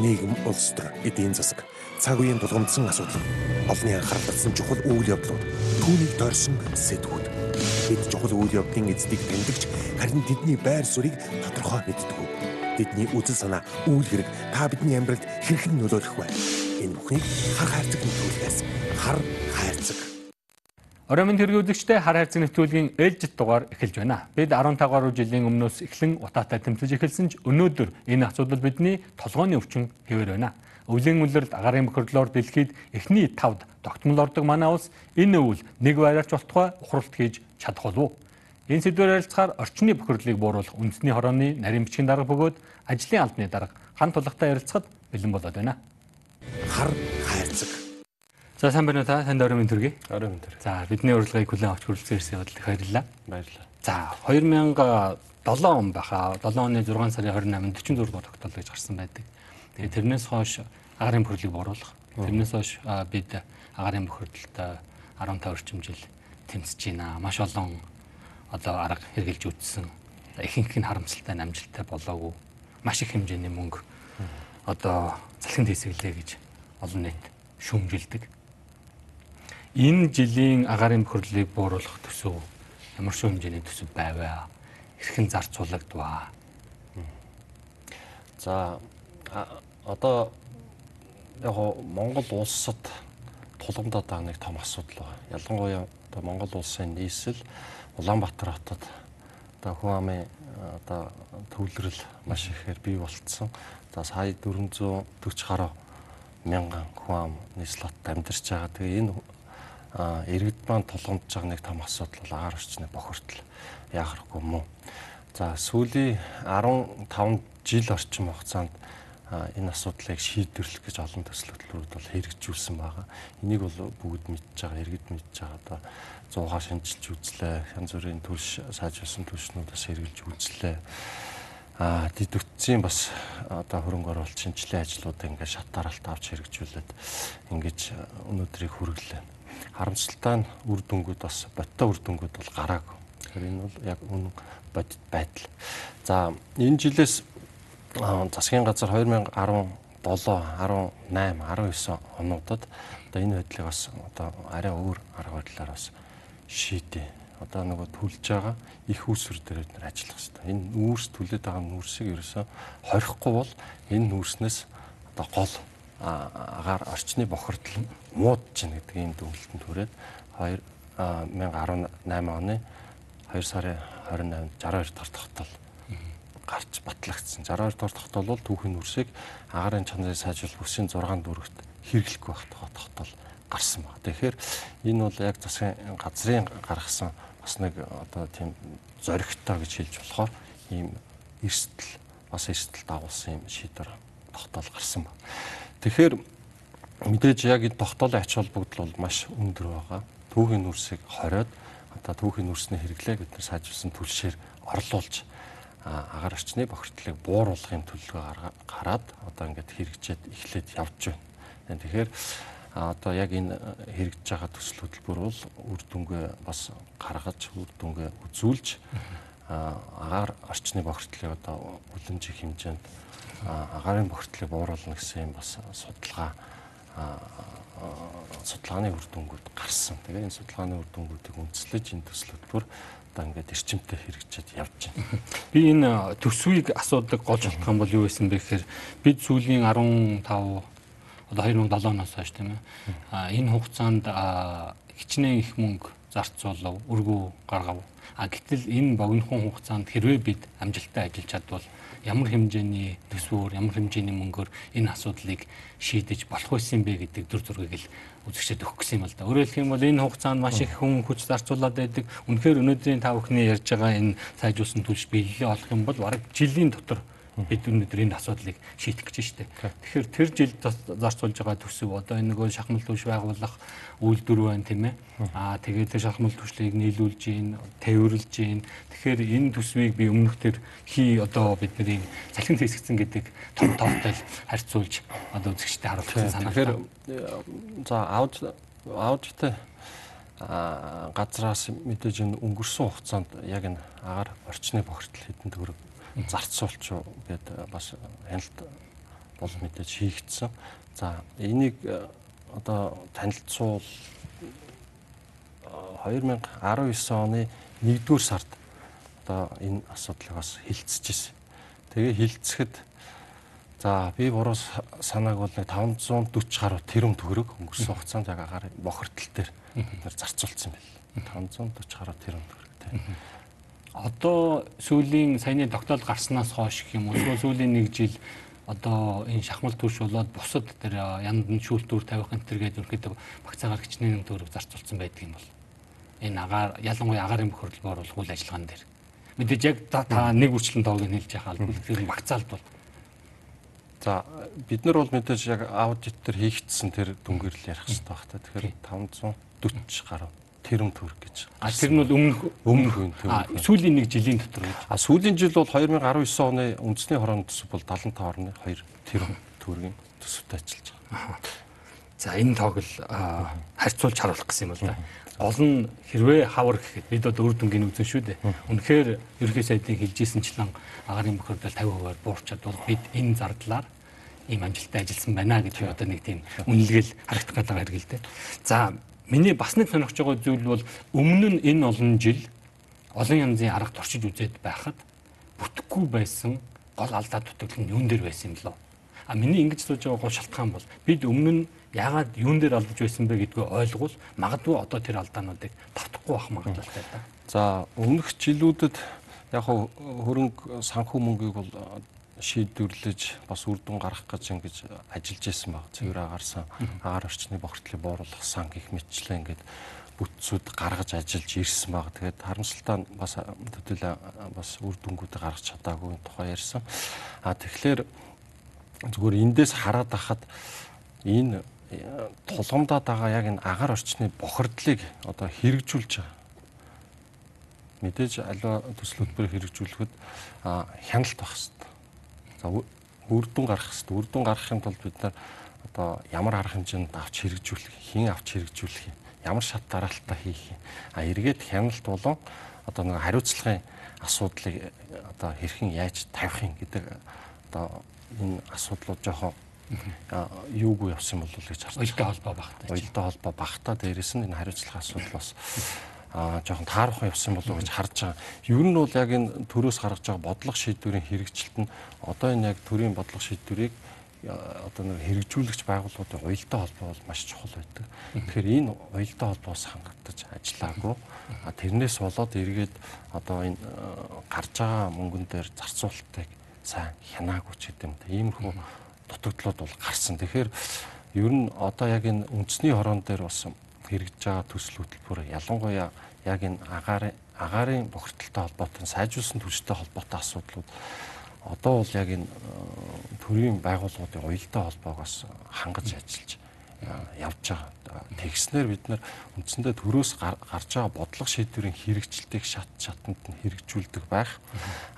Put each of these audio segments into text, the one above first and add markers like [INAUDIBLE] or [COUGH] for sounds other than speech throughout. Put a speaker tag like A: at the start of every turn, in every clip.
A: нийгэм, улс төр, эдийн засаг, цаг үеийн тулгамдсан асуудал, олонний анхаарал татсан чухал үйл явдлууд, түүнийг дорсон сэдвүүд. Бид чухал үйл явдлын эздийг тэмдэгч харин тэдний байр суурийг тодорхой мэддэг. Тэдний үзэл санаа, үйл хэрэг та бидний амьдралд хэрхэн нөлөөлөх вэ? Энэ бүхнийг хар хайрцаг нөтгөлөөс хар хайрцаг
B: Оройн хэрэглэгчтэй хар хайрцаг нэвтрүүлгийн ээлжид дугаар эхэлж байна. Бид 15 гаруй жилийн өмнөөс эхлэн утаатай тэмцэж эхэлсэн ч өнөөдөр энэ асуудал бидний толгойн өвчин хэвээр байна. Өвлийн үлрэлт агарын бохирлоор дэлхийд эхний тавд тогтмол ордог манай улс энэ өвөл нэг байраарч болтугай ухралт хийж чадах болов? Энэ сэдвээр ярилцахаар орчны бохирлыг бууруулах үндэсний хорооны нарийн бичгийн дарга бөгөөд ажлын албаны дарга хан тулгатай ярилцахад бэлэн болоод байна.
A: Хар хайрцаг.
B: За сайн байна уу та? Танд оройн төргий.
C: Оройн өндөр.
B: За бидний урилгыг хүлээн авч хүрэлцэн ирсэн их баярлалаа.
C: Баярлалаа.
B: За 2007 он баха 7 оны 6 сарын 28-нд 44 дугаар тогтоол гэж гарсан байдаг. Тэгээ тэрнээс хойш агарын бохирлыг бууруулах. Тэрнээс хойш бид агарын бохирдолд 15 орчим жил тэмцэж байна. Маш олон одоо арга хэрэгжилж үтсэн. Ихэнх нь харамсалтай намжилттай болоогүй. Маш их хэмжээний мөнгө одоо залхин хэсэглээ гэж олон нийт шүүмжилдэг. Энэ жилийн агарын бохирлыг бууруулах төсөв ямар шүү хэмжээний төсөв байваа? Хэрхэн зарцуулагдваа?
C: За одоо яг Монгол улсад тулгамдаад байгаа нэг том асуудал байна. Ялангуяа одоо Монгол улсын нийслэл Улаанбаатар хотод одоо хүн амын одоо төвлөрөл маш ихээр бий болцсон. За сая 440 гаруй мянган хүн ам нийслэл хотод амьдарч байгаа. Тэгээ энэ иргэд маань тулгамдж байгаа нэг том асуудал бол агаар орчны бохирдол яахархгүй мөн. За сүүлийн 15 жил орчим хугацаанд энэ асуудлыг шийдвэрлэх гэж олон төсөл хөтөлбөрүүд бол хэрэгжүүлсэн байгаа. Энийг бол бүгд мэдж байгаа, иргэд мэдж байгаа. Одоо 100-аар шинжилж үзлээ. Янз бүрийн төлш сайжруулсан төлшнүүдээс хэрэгжилж үзлээ. Аа дид үтцийн бас одоо хөрөнгө оруулалт шинжилгээ ажлуудаа ингээд шат дараалт авч хэрэгжүүлээд ингэж өнөөдрийг хүргэлээ. Харамсалтай нь үр дүнгууд бас боттой үр дүнгууд бол гараагүй. Тэгэхээр энэ бол яг үнэн бодит байдал. За энэ жилээс засгийн газар 2017, 18, 19 онуудад одоо энэ байдлыг бас одоо арай өөр арга барилаар бас шийдээ. Одоо нөгөө түлж байгаа их үүсвэр дээр бид ажиллах хэрэгтэй. Энэ үүс түлээд байгаа нүрсийг ерөөсө хорихгүй бол энэ нүрснээс одоо гол агаар орчны бохирдол муудж гин гэдэг ийм дүгнэлтэнд хүрээд 2018 оны 2 сарын 28-нд 62 дахь тогтоол гарч батлагдсан. 62 дугаар тогтоол бол түүхийн үрсийг агарын чанарын сайжруулах бүсийн 6 дүүрэгт хэрэглэхгүй байх тогтоол гарсан байна. Тэгэхээр энэ бол яг засгийн газрын гаргасан бас нэг одоо тийм зоригтой гэж хэлж болохоор ийм эрсдэл бас эрсдэл дагуулсан юм шийдвэр тогтоол гарсан байна. Тэгэхээр мэдээж яг энэ тогтоолын ач холбогдол бол маш өндөр байгаа. Түүхийн нүрсийг хориод одоо түүхийн нүрсний хэрэглээ бид нар сайжруулсан түлшээр орлуулж агаар орчны бохирдлыг бууруулахын төлөвлөгөө гараад одоо ингээд хэрэгжээд эхлээд явж байна. Тэгэхээр одоо яг энэ хэрэгжиж байгаа төсөл хөтөлбөр бол үр дүнгээ бас гаргаж үр дүнгээ үзүүлж агаар орчны бохирдлыг одоо бүлэмжих хэмжээнд агарын бохирдлыг бууруулна гэсэн юм бас судалгаа судалгааны үр дүнгууд гарсан. Тэгээ энэ судалгааны үр дүнгуудыг үндэслэж энэ төсөл хөтөлбөр одоо ингээд эрчимтэй хэрэгжиж явж байна. [LAUGHS]
B: Би энэ төсвийг асуудаг болох юм бол юу байсан бэ гэхээр бид сүүлийн 15 одоо 2007 оноос хойш тийм ээ. А энэ хугацаанд хичнээн их мөнгө зарцуулав, өргөө гаргав. А гэтэл энэ богинохон хугацаанд хэрвээ бид амжилттай ажиллаж чадвал ямар хэмжээний төсвөөр, ямар хэмжээний мөнгөөр энэ асуудлыг шийдэж болох байсан бэ гэдэг дүр зургийг л үзэгчдэд өгөх гэсэн юм л да. Өөрөөр хэлэх юм бол энэ хугацаанд маш их хүн хүч зарцуулаад байдаг. Үнэхээр өнөөдрийн та бүхний ярьж байгаа энэ сайжруулсан төлж биелэлээ олох юм бол бараг жилийн дотор бид өнөөдөр энэ асуудлыг шийдэх гэж байна. Тэгэхээр тэр жил зарцуулж байгаа төсөв одоо энэ нөгөө шахмал түвш байгуулах үйлдвэр байна тийм ээ. Аа тэгээд тэр шахмал түвшлийг нийлүүлж гин, тээвэрлж гин. Тэгэхээр энэ төсвийг би өмнөх төр хий одоо бидний цалин хэсэгцэн гэдэг том тоотой харьцуулж одоо үзэгчтэй харуулсан санаа.
C: Тэгэхээр за ауж аудитой газраас мэдээж энэ өнгөрсөн хугацаанд яг энэ агаар орчны бохирдол хэдэн төгрөг зарцуулч гэд бас хяналт бол мэдээж хийгдсэн. За энийг э, одоо танилцуул 2019 оны 1-р сард одоо энэ асуудлыг бас хилцэж ирсэн. Тэгээ хилцэхэд за би буруу санааг бол нэг 540 гаруй тэрбум төгрөг өнгөрсөн хугацаанд яг агаар бохирдол дээр бид нар зарцуулсан байл. 540 гаруй тэрбум төгрөг тийм.
B: Одоо сүүлийн саяны тогтоол гарснаас хойш гэх юм уу? Сүүлийн нэг жил одоо энэ шахмал турш болоод бусад тэр янд нь шүүлтүүр тавих энэ төр гэдэг ерөөдөө багцаагаар хичнээн төгрөг зарцуулсан байдаг юм бол. Энэ агаар ялангуяа агаарын бохирдол бол үйл ажиллагаан дээр. Мэдээж яг та нэг үрчлэн тоог нь хэлж яхаа тэр багцаалт бол.
C: За бид нар бол мэдээж яг аудит төр хийгдсэн тэр дүнгээр л ярих хэрэгтэй байх та. Тэгэхээр 540 гаруй тэрм төгрөг гэж.
B: А тэр нь бол өмнөх
C: өмнөх үн
B: тэр. Сүүлийн нэг жилийн дотор.
C: А сүүлийн жил бол 2019 оны үндэсний хорон төсөв бол 75.2 тэрм төгрөгийн төсөвтэй ажиллаж байгаа.
B: За энэ тоог л харьцуулж харуулах гэсэн юм бол да. Нь хэрвээ хавар гэхэд бид одоо үр дүнгийн үзэн шүү дээ. Үнэхээр ерхий сайдын хэлжсэнчлэн агарын бохирдол 50%-аар буурчаад бол бид энэ зардлаар ийм амжилттай ажилласан байна гэж одоо нэг тийм үнэлгээл харагдах гэдэг хэрэг л дээ. За миний бас нэг сонирхож байгаа зүйл бол өмнө нь энэ олон жил олон янзын арга туршиж үзээд байхад бүтэхгүй байсан гол алдаа дутагдал нь юун дээр байсан юм лөө. А миний ингэж сууж байгаа гол шалтгаан бол бид өмнө нь яагаад юун дээр алдаж байсан бэ гэдгийг ойлгуул магадгүй одоо тэр алдаануудыг давтахгүй байх магадлалтай да.
C: За өмнөх жилүүдэд яг хөрөнгө санхүү мөнгийг бол шийдвэрлэж бас үр дүн гаргах гэж ингэж ажиллаж исэн баг. Цэвэр агаарсан агаар орчны бохирдлыг бууруулах сан гих мэтчлээ ингээд бүтцүүд гаргаж ажиллаж ирсэн баг. Тэгээд харамсалтай нь бас төдөл бас үр дүнгуудыг гаргаж чадаагүй тухай ярьсан. А тэгэхээр зүгээр эндээс хараад байхад энэ тулгамдаад байгаа яг энэ агаар орчны бохирдлыг одоо хэрэгжүүлж байгаа. Мэдээж аливаа төсөл хөтөлбөрөөр хэрэгжүүлэхэд хяналт байх хэрэгтэй. Үр дүн гарах хэрэгтэй. Үр дүн гаргахын тулд бид нар одоо ямар арга хэмжээнд авч хэрэгжүүлэх, хэн авч хэрэгжүүлэх юм, ямар шат дараалтаа хийх юм. А эргээд хяналт болон одоо нэг хариуцлагын асуудлыг одоо хэрхэн яаж тавих юм гэдэг одоо энэ асуудлууд жоохон юугүй явсан болов уу гэж
B: харж байна. Уялдаа холбоо багтаа.
C: Уялдаа холбоо багтаа дээрэс нь энэ хариуцлага асуудал бас жоохон таархан явсан болов уу гэж харж байгаа. Ер нь бол яг энэ төрөөс гаргаж байгаа бодлого шийдвэрийн хэрэгжилт нь одоо энэ яг төрийн бодлого шийдвэрийг одоо нэг хэрэгжүүлэгч байгууллагуудын уялдаа холбоо бол маш чухал байдаг. Тэгэхээр энэ уялдаа холбоос хангагдаж ажиллаагүй. Тэрнээс болоод эргээд одоо энэ гарч байгаа мөнгөн дээр зарцуулалтыг сайн хянаагүй ч гэдэм. Иймэрхүү дутагдлууд бол гарсан. Тэгэхээр ер нь одоо яг энэ үндэсний хорон дээр бас хэрэгжиж байгаа төсөл хөтөлбөр ялангуяа яг энэ агаарын агаарын бохирдолтой холбоотой сайжруулсан түвштэй холбоотой асуудлууд одоо бол яг энэ э, төрийн байгууллагуудын уялдаа холбоогоос хангаж ажиллаж э, явж байгаа. Тэгснээр бид нар үндсэндээ төрөөс гарч байгаа бодлого шийдвэрийн хэрэгжилтийг шат шатанд нь хэрэгжүүлдэг байх.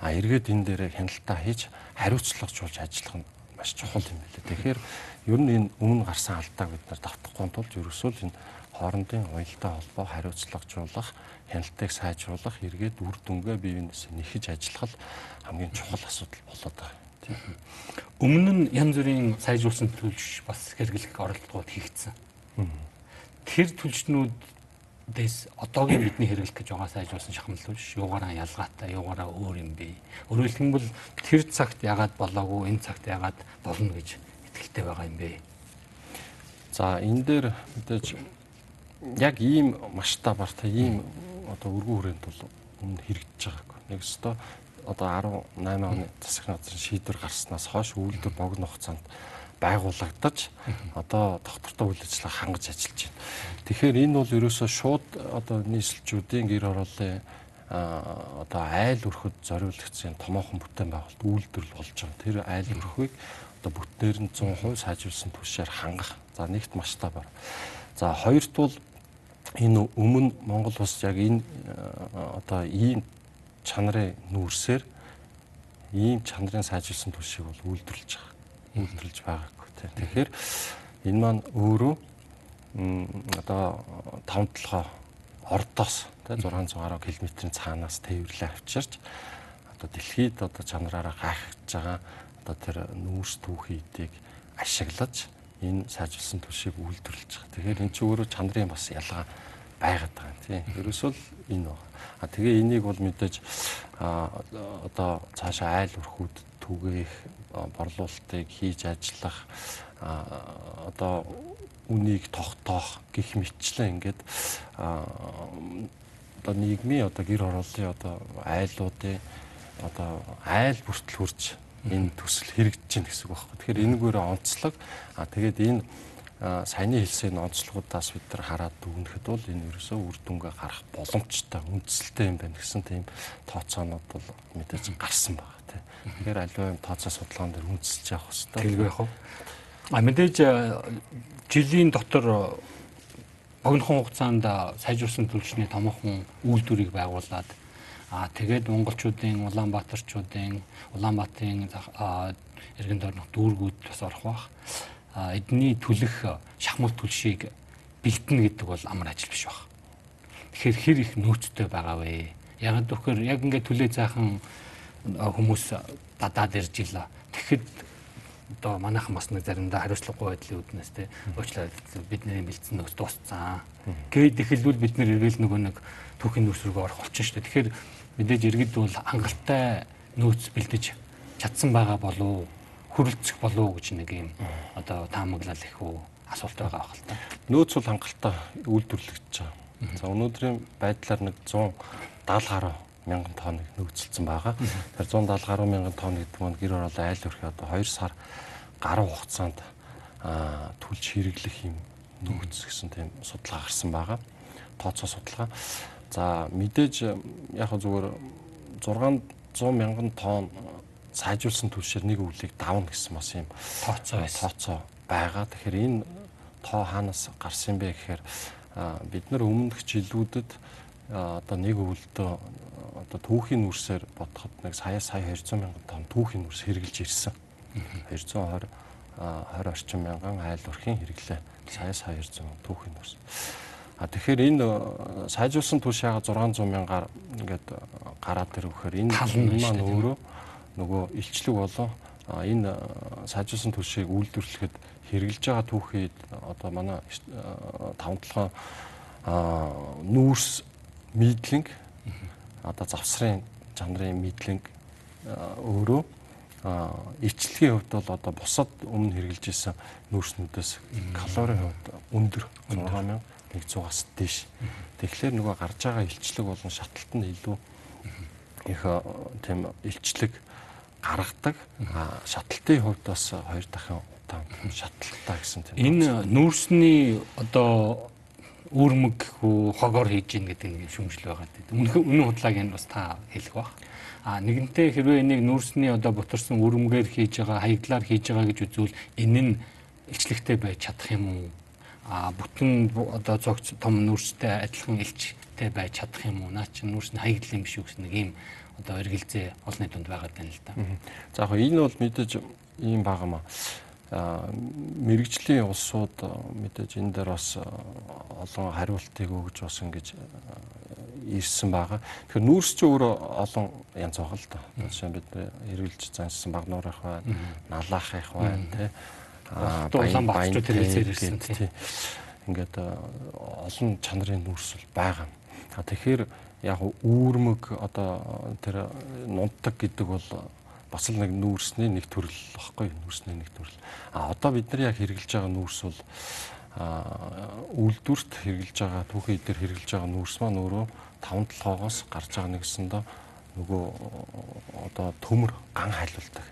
C: А эргээд энэ дээр хяналтаа хийж хариуцлагажуулж ажиллах нь маш чухал юм билээ. Тэгэхээр ер нь энэ өмнө гарсан алдааг бид нар давтахгүй тулд ерөөсөө л энэ хоорондын уялдаа холбоо хариуцлагажуулах, хяналтыг сайжруулах, эргээд үр дүнгээ бие биенээс нэхэж ажиллах хамгийн чухал асуудал болоод байгаа.
B: Өмнө нь янз бүрийн сайжруулсан төлөв бас хэрэглэх оролдлогууд хийгдсэн. Тэр төлөвчнүүд дэс одоогийн бидний хэрэглэх гэж байгаа сайжруулсан шахмал биш юугаараа ялгаатай юугаараа өөр юм бэ хэлбэл тэр цагт ягаад болоогүй энэ цагт ягаад болно гэж итгэлтэй байгаа юм бэ
C: за энэ дээр мэдээж яг ийм масштабаар та ийм одоо өргөн хүрээнд бол өмнө хэрэгжиж байгааг нэг өстө одоо 18 оны засгийн газрын шийдвэр гарснаас хойш үйлдвэр богино хугацаанд байгуулагдаж одоо доктортой үйл ажиллагаа хангаж ажиллаж байна. Тэгэхээр энэ бол ерөөсөө шууд одоо нийслэлчүүдийн гэр хорооллын одоо айл өрхөд зориулагдсан томоохон бүтээн байгуулалт үйлдвэрлэл болж байгаа. Тэр айл өрхөгийг одоо бүтнээр нь 100% сайжруулсан түвшээр хангах. За нэгт масштабаар. За хоёрт бол энэ өмнө Монгол улс яг энэ одоо ийм чанарын нүүрсээр ийм чанарын сайжруулсан түвшийг бол үйлдвэрлэж байгаа үйлдвэрлэж байгаагүй тийм. Тэгэхээр энэ маань өөрөө одоо 5 толгой ордоос тийм 610 км-ийн цаанаас тээвэрлээ авчирч одоо дэлхийд одоо чанараараа гайхаж байгаа одоо тэр нүүрс түүхий эдийг ашиглаж энэ сайжруулсан түлшийг үйлдвэрлэж байгаа. Тэгэхээр эн чинь өөрөө чанарын бас ялгаа байгаад байгаа тийм. Ерөөсөө л энэ байна. А тэгээ энийг бол мэдээж одоо цаашаа айл өрхүүд түгээх борлуулалтыг хийж ажиллах одоо үнийг тогтоох гих мэтчлэн ингээд одоо нийгмийн одоо гэр хорооллын одоо айлуудын одоо айл бүртэл хурж энэ төсөл хэрэгжиж байна гэсэн үг байхгүй. Тэгэхээр энэгээрээ онцлог а тэгээд энэ саяны хэлсэн онцлогуудаас бид нар хараад дүгнэхэд бол энэ ерөөсөө үр дүнгээ гарах боломжтой үндсэлтэй юм байна гэсэн тийм тооцоонууд бол мэдээж гарсан байгаа тийм. Тэгэхээр аливаа юм тооцоо судалгаан дээр үндэслэж явах хэрэгтэй.
B: Тэглэх яах вэ? А мэдээж жилийн дотор богинохон хугацаанд сайжруулсан төлөвчний томоохон үйлдвэрийг байгуулад Аа тэгээд монголчуудын Улаанбаатарчуудын Улаанбаатарын эргэн тойрнох дүүргүүд бас орох бах. Аа эдний төлөх шахмал төлшийг бэлтэнэ гэдэг бол амар ажил биш баг. Тэгэхээр хэр их нөөцтэй байгаа вэ? Яг зөвхөр яг ингээд төлөө заахан хүмүүс дадаад ирж илаа. Тэгэхэд одоо манайхан бас нэг заримдаа хариуцлагагүй байдлын үднэс те уучлаарай бидний бэлдсэн нөхөс дууссан. Гээд эхэлвэл бид нэр эргэл нөгөө нэг түүхийн нөөц рүү орох болчихно шүү дээ. Тэгэхээр мэдээж иргэд бол хангалттай нөөц бэлдэж чадсан байгаа болов хөрөлцөх болов гэж нэг юм одоо таамаглал их үү асуулт байгаа байх л та.
C: Нөөц бол хангалттай үйлдвэрлэгдэж байгаа. За өнөөдрийн байдлаар нэг 170 гаруй мянган тонныг нөөцлөсөн байгаа. Тэр 170 гаруй мянган тонн гэдэг нь гэр ороолоо айл өрхөө одоо 2 сар гаруй хугацаанд түлж хэрэглэх юм нөөц гэсэн тийм судалгаа гарсан байгаа. Тооцоо судалгаа. За мэдээж яг зүгээр 600 мянган тонн сайжруулсан түлшээр нэг өвлийг давна гэсэн бас юм
B: тооцоо байсан.
C: Тооцоо байгаа. Тэгэхээр энэ тоо хаанаас гарсан бэ гэхээр бид нар өмнөх жилүүдэд одоо нэг өвөлдөө одоо түүхийн нүрсээр бодоход нэг сая сая 200 мянган тонн түүхийн нүрс хэрэгжилж ирсэн. 220 20 орчим мянган айл урхийн хэрэглээ. Сая сая 200 түүхийн нүрс. А тэгэхээр энэ сайжруулсан түлш яга 600 мянгаар ингээд гараад ирэхээр энэ маань өөрөө нөгөө илчлэг болоо энэ сайжруулсан түлшийг үйлдвэрлэхэд хэрэгжилж байгаа түүхийд одоо манай тавталгаа нүүрс мидлинг одоо завсрын жанрын мидлинг өөрөө ичлийн хувьд бол одоо бусад өмнө хэрэгжилж исэн нүүрснүүдээс калорийн хувьд өндөр 6000 100-аас дээш. Тэгэхээр нөгөө гарч байгаа илчлэг болон шаталт нь илүү их тийм илчлэг гаргадаг. А шаталтын хувьд бас хоёр дахин шаталттай гэсэн тийм.
B: Энэ нүүрсний одоо үүрмэг хогоор хийж гин гэдэг нэг шүмжил байгаа тийм. Үнэн үнэн худлааг нь бас та хэлэх бах. А нэгэнтээ хэрвээ энийг нүүрсний одоо бутарсан үрмгээр хийж байгаа, хаягдлаар хийж байгаа гэж үзвэл энэ нь илчлэгтэй байж чадах юм уу? а бүтэн одоо зогц том нүрстэй адилхан элчтэй байж чадах юм уу? Наа чи нүрс нь хаягдл юм биш үү гэсэн нэг ийм одоо эргэлзээ олонний дунд байгаа даа л да.
C: За яг энэ бол мэдээж ийм багамаа. А мэрэгжлийн улсууд мэдээж энэ дээр бас олон хариултыг өгж бас ингэж ирсэн байгаа. Тэгэхээр нүүрс чи өөрөө олон янз байгаа л да. Жишээ нь бид эргэлж зансан баг нуурах байна, налаах их байна тий
B: улаан багчууд телевизээр ирсэн тийм.
C: Ингээд олон чанарын нүрсэл байгаа. А тэгэхээр яг үүрмэг одоо тэр нунтаг гэдэг бол бас л нэг нүүрсний нэг төрөл баггүй нүүрсний нэг төрөл. А одоо бид нар яг хэрэгжилж байгаа нүүрс бол үйлдвэрт хэрэгжилж байгаа түүхий дээр хэрэгжилж байгаа нүүрс маань өөрөө 5 толгоогоос гарч байгаа нэгсэндээ нөгөө одоо төмөр ган хайлуулдаг.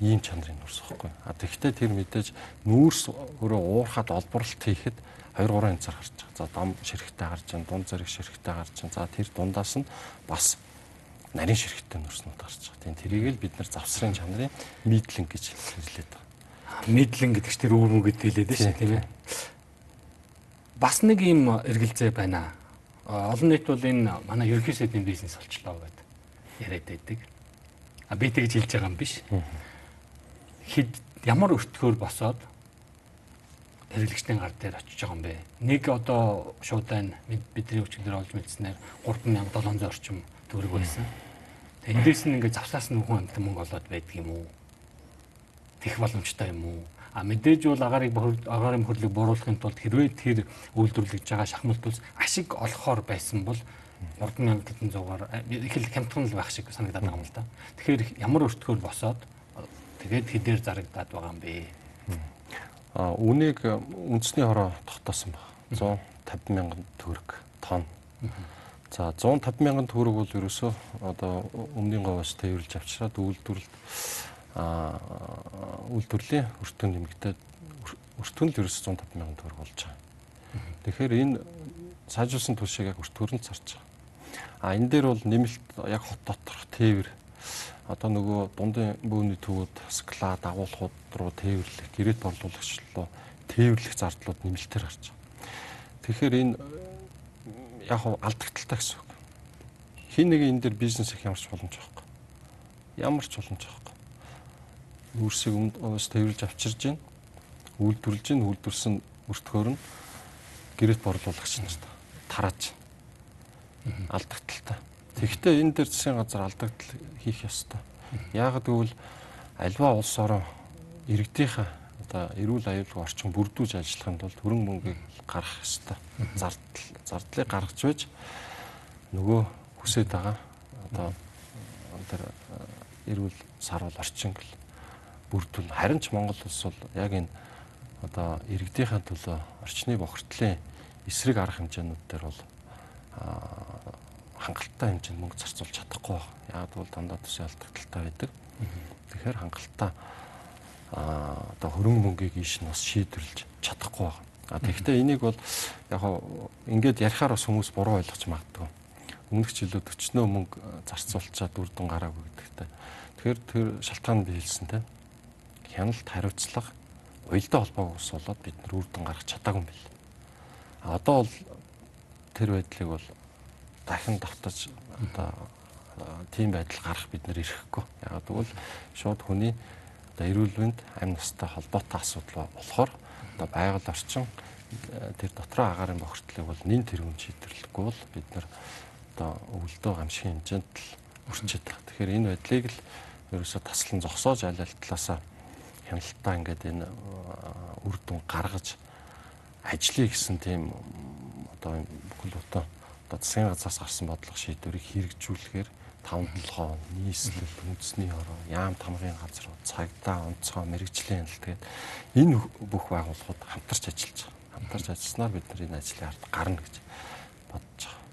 C: Ийм чанарын нүүрс баггүй. А тэгэхдээ тэр мэдээж нүүрс өөрөө уурхад олборлт хийхэд 2 3 хэмцээр гарч байгаа. За дам ширхтээ гарч, дунд зэрэг ширхтээ гарч. За тэр дундаас нь бас нарийн ширхтээ нүрснүүд гарч байгаа. Тийм тэрийг л бид нар завсрын чанарын мидлэн гэж хэлээд байгаа.
B: Мидлэн гэдэг чинь тэр үүрмүү гэдэг хэлээд байна шүү тийм ээ. Бас нэг юм эргэлзээ байна. Олон нийт бол энэ манай ерөнхий сайдын бизнес болчлоо гэдэг яриад байдаг А би тэгж хэлж байгаа юм биш. Хэд ямар өртгөөр босоод хэрэглэгчдийн гар дээр очиж байгаа юм бэ? Нэг одоо шуудайн бидний өчигдөр олж мэдснээр 3700 орчим төгрөг байсан. Эндээс нь ингээд завсаас нь хүн амт мөнгө олоод байдаг юм уу? тех боломжтой юм уу? А мэдээж бол агаарыг агарын хөрлөг бууруулахын тулд хэрвээ тэр үйлдвэрлэж байгаа шахмалт улс ашиг олохоор байсан бол 3000 хэдэн зуугаар их л хямдхан л байх шиг санагдаад байгаа юм л да. Тэгэхээр ямар өртгөөр босоод тэгээд хэдээр зарагдаад байгаа юм бэ?
C: А үнийг үндэсний хороо тогтоосон байна. 150 мянган төгрөг тонн. За 150 мянган төгрөг бол ерөөсөө одоо өмнгийн говьос тээвэрлж авчираад үйлдвэрлэлд а үйлдвэрлэлийн өртөө нэмэгдээд өртөө нь ерөөс 150 мянган төгрөг болж байгаа. Тэгэхээр энэ сайжруулсан түлшийг яг өртгөрөнд зарж байгаа. А энэ дээр бол нэмэлт яг хот доторх тээвэр одоо нөгөө дундын бөөний төвөд скла дагуулхууд руу тээвэрлэх, гэрээт борлуулагч руу тээвэрлэх зардлууд нэмэлтээр гарч байгаа. Тэгэхээр энэ яг алдагдaltaа гэсэн үг. Хин нэг энэ дээр бизнес их ямарч боломж байхгүй. Ямар ч боломж байхгүй үүрсийг өмнөөс тэрвэлж авчирж байна. Үйлдвэрлэж байна. Үйлдвэрсэн өртгөөр нь гэрээт борлуулагч нарт тарааж алдагдaltaа. Тэгэхдээ энэ дээр засгийн газар алдагдал хийх ёстой. Яагад гэвэл альва улс орон иргэдийнхээ одоо эрүүл аюулгүй орчин бүрдүүлж ажиллахын тулд хөрөнгө мөнгийг гаргах ёстой. Зардал зардлыг гаргаж байж нөгөө хүсэж байгаа одоо тэр эрүүл сарвал орчин гэл бүрдүүл. Харин ч Монгол улс бол яг энэ одоо иргэдийнхээ төлөө орчны бохирдлын эсрэг арга хэмжээнүүд дээр бол хангалттай хэмжээнд мөнгө зарцуулж чадахгүй байна. Яг бол дандаа төсөө алдагдaltaй байдаг. Тэгэхээр хангалттай одоо хөрөнгө мөнгийг ийш нь бас шийдвэрлэж чадахгүй байна. А тэгэхдээ энийг бол яг ингээд ярихаар бас хүмүүс буруу ойлгож магадгүй. Өмнөх жилүүд өчнөө мөнгө зарцуулчаад үр дүн гараагүй гэдэгтэй. Тэгэхээр тэр шалтгаан би хэлсэн тийм хяналт хариуцлага уялдаа холбоог ус болоод бид нар үр дүн гаргах чадаагүй юм бэл. А одоо бол тэр байдлыг бол дахин давтаж одоо тийм байдал гарах бид нар ирэхгүй. Яг тэгвэл шууд хүний одоо эрүүл мэнд амь настай холбоотой асуудал болохоор одоо байгаль орчин тэр дотроо агаарын бохирдлыг бол нин тэргүүн шийдвэрлэхгүй бол бид нар одоо өвөлдөө гамшигын хэмжээнд л өрчөж байгаа. Тэгэхээр энэ байдлыг л ерөөсө таслан зогсоож аль аль талаасаа хяналтаа ингээд энэ үр дүн гаргаж ажиллая гэсэн тийм одоо бүхэл бүтэн одоо засгийн газраас гарсан бодлого шийдвэрийг хэрэгжүүлэхээр 5-7 нийслэл үндэсний хороо яам тамгын газар цагдаа онцгой мэрэгжлийн хяналт тэгээд энэ бүх байгууллагууд хамтарч ажиллаж байгаа. Хамтарч ажилласнаар бид нар энэ ажлын ард гарна гэж бодож байгаа.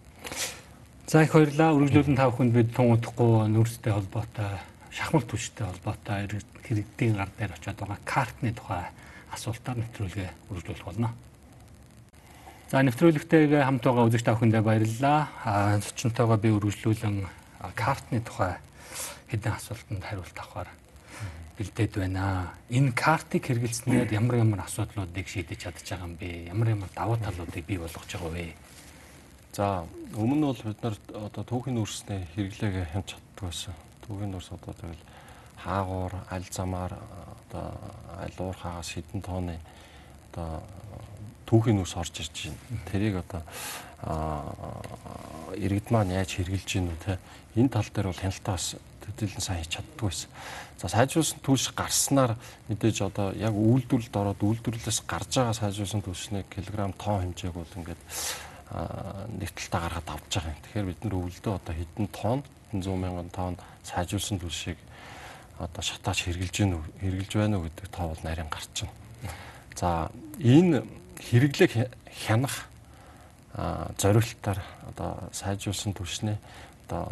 B: За их баярлалаа. Үргэлжлүүлэн тав хүнд бид тун удахгүй нүүрстэй холбоотой шахмал түвштэй холбоотой хэрэгдийн гар дээр очиод байгаа картны тухай асуултаар нэвтрүүлгээ үргэлжлүүлэх болно. За нэвтрүүлэгтэйгээ хамт байгаа үзэгч та бүхэндээ баярлалаа. Зочнотойгоо би үргэлжлүүлэн картны тухай хэдэн асуултанд хариулт авахар бэлдээд байна. Энэ картыг хэрэгэлснээр ямар ямар асуудлуудыг шийдэж чадж байгаа юм бэ? Ямар ямар давуу талуудыг бий болгож байгаа вэ?
C: За өмнө нь бол бид нар одоо түүхийн үрснээ хэрэглээгээ хямд чаддаг байсан түүгийн дурс одоо тэгэл хаагуур аль замаар одоо аль уурхаагаас хэдэн тооны одоо түүхийн ус орж ирж байна. Тэрийг одоо иргэд маань яаж хэрглэж гин үү те энэ тал дээр бол хяналтаа бас төдийлөн сайн хийж чаддгүй байсан. За сайжруулсан түлш гарснаар мэдээж одоо яг үйлдвэрлэлд ороод үйлдвэрлэлээс гарч байгаа сайжруулсан түлшний килограмм тонн хэмжээг бол ингээд нэг талтаа гаргаад авч байгаа юм. Тэгэхээр бид нар өвөлдөө одоо хэдэн тонн 100 мянган тонн сайжруулсан түлшийг одоо шатааж хэрглэж гин хэрглэж байна уу гэдэг тоо бол нарийн гарч байна. За энэ хэрэглэг хянах зориултаар одоо сайжруулсан түлшний одоо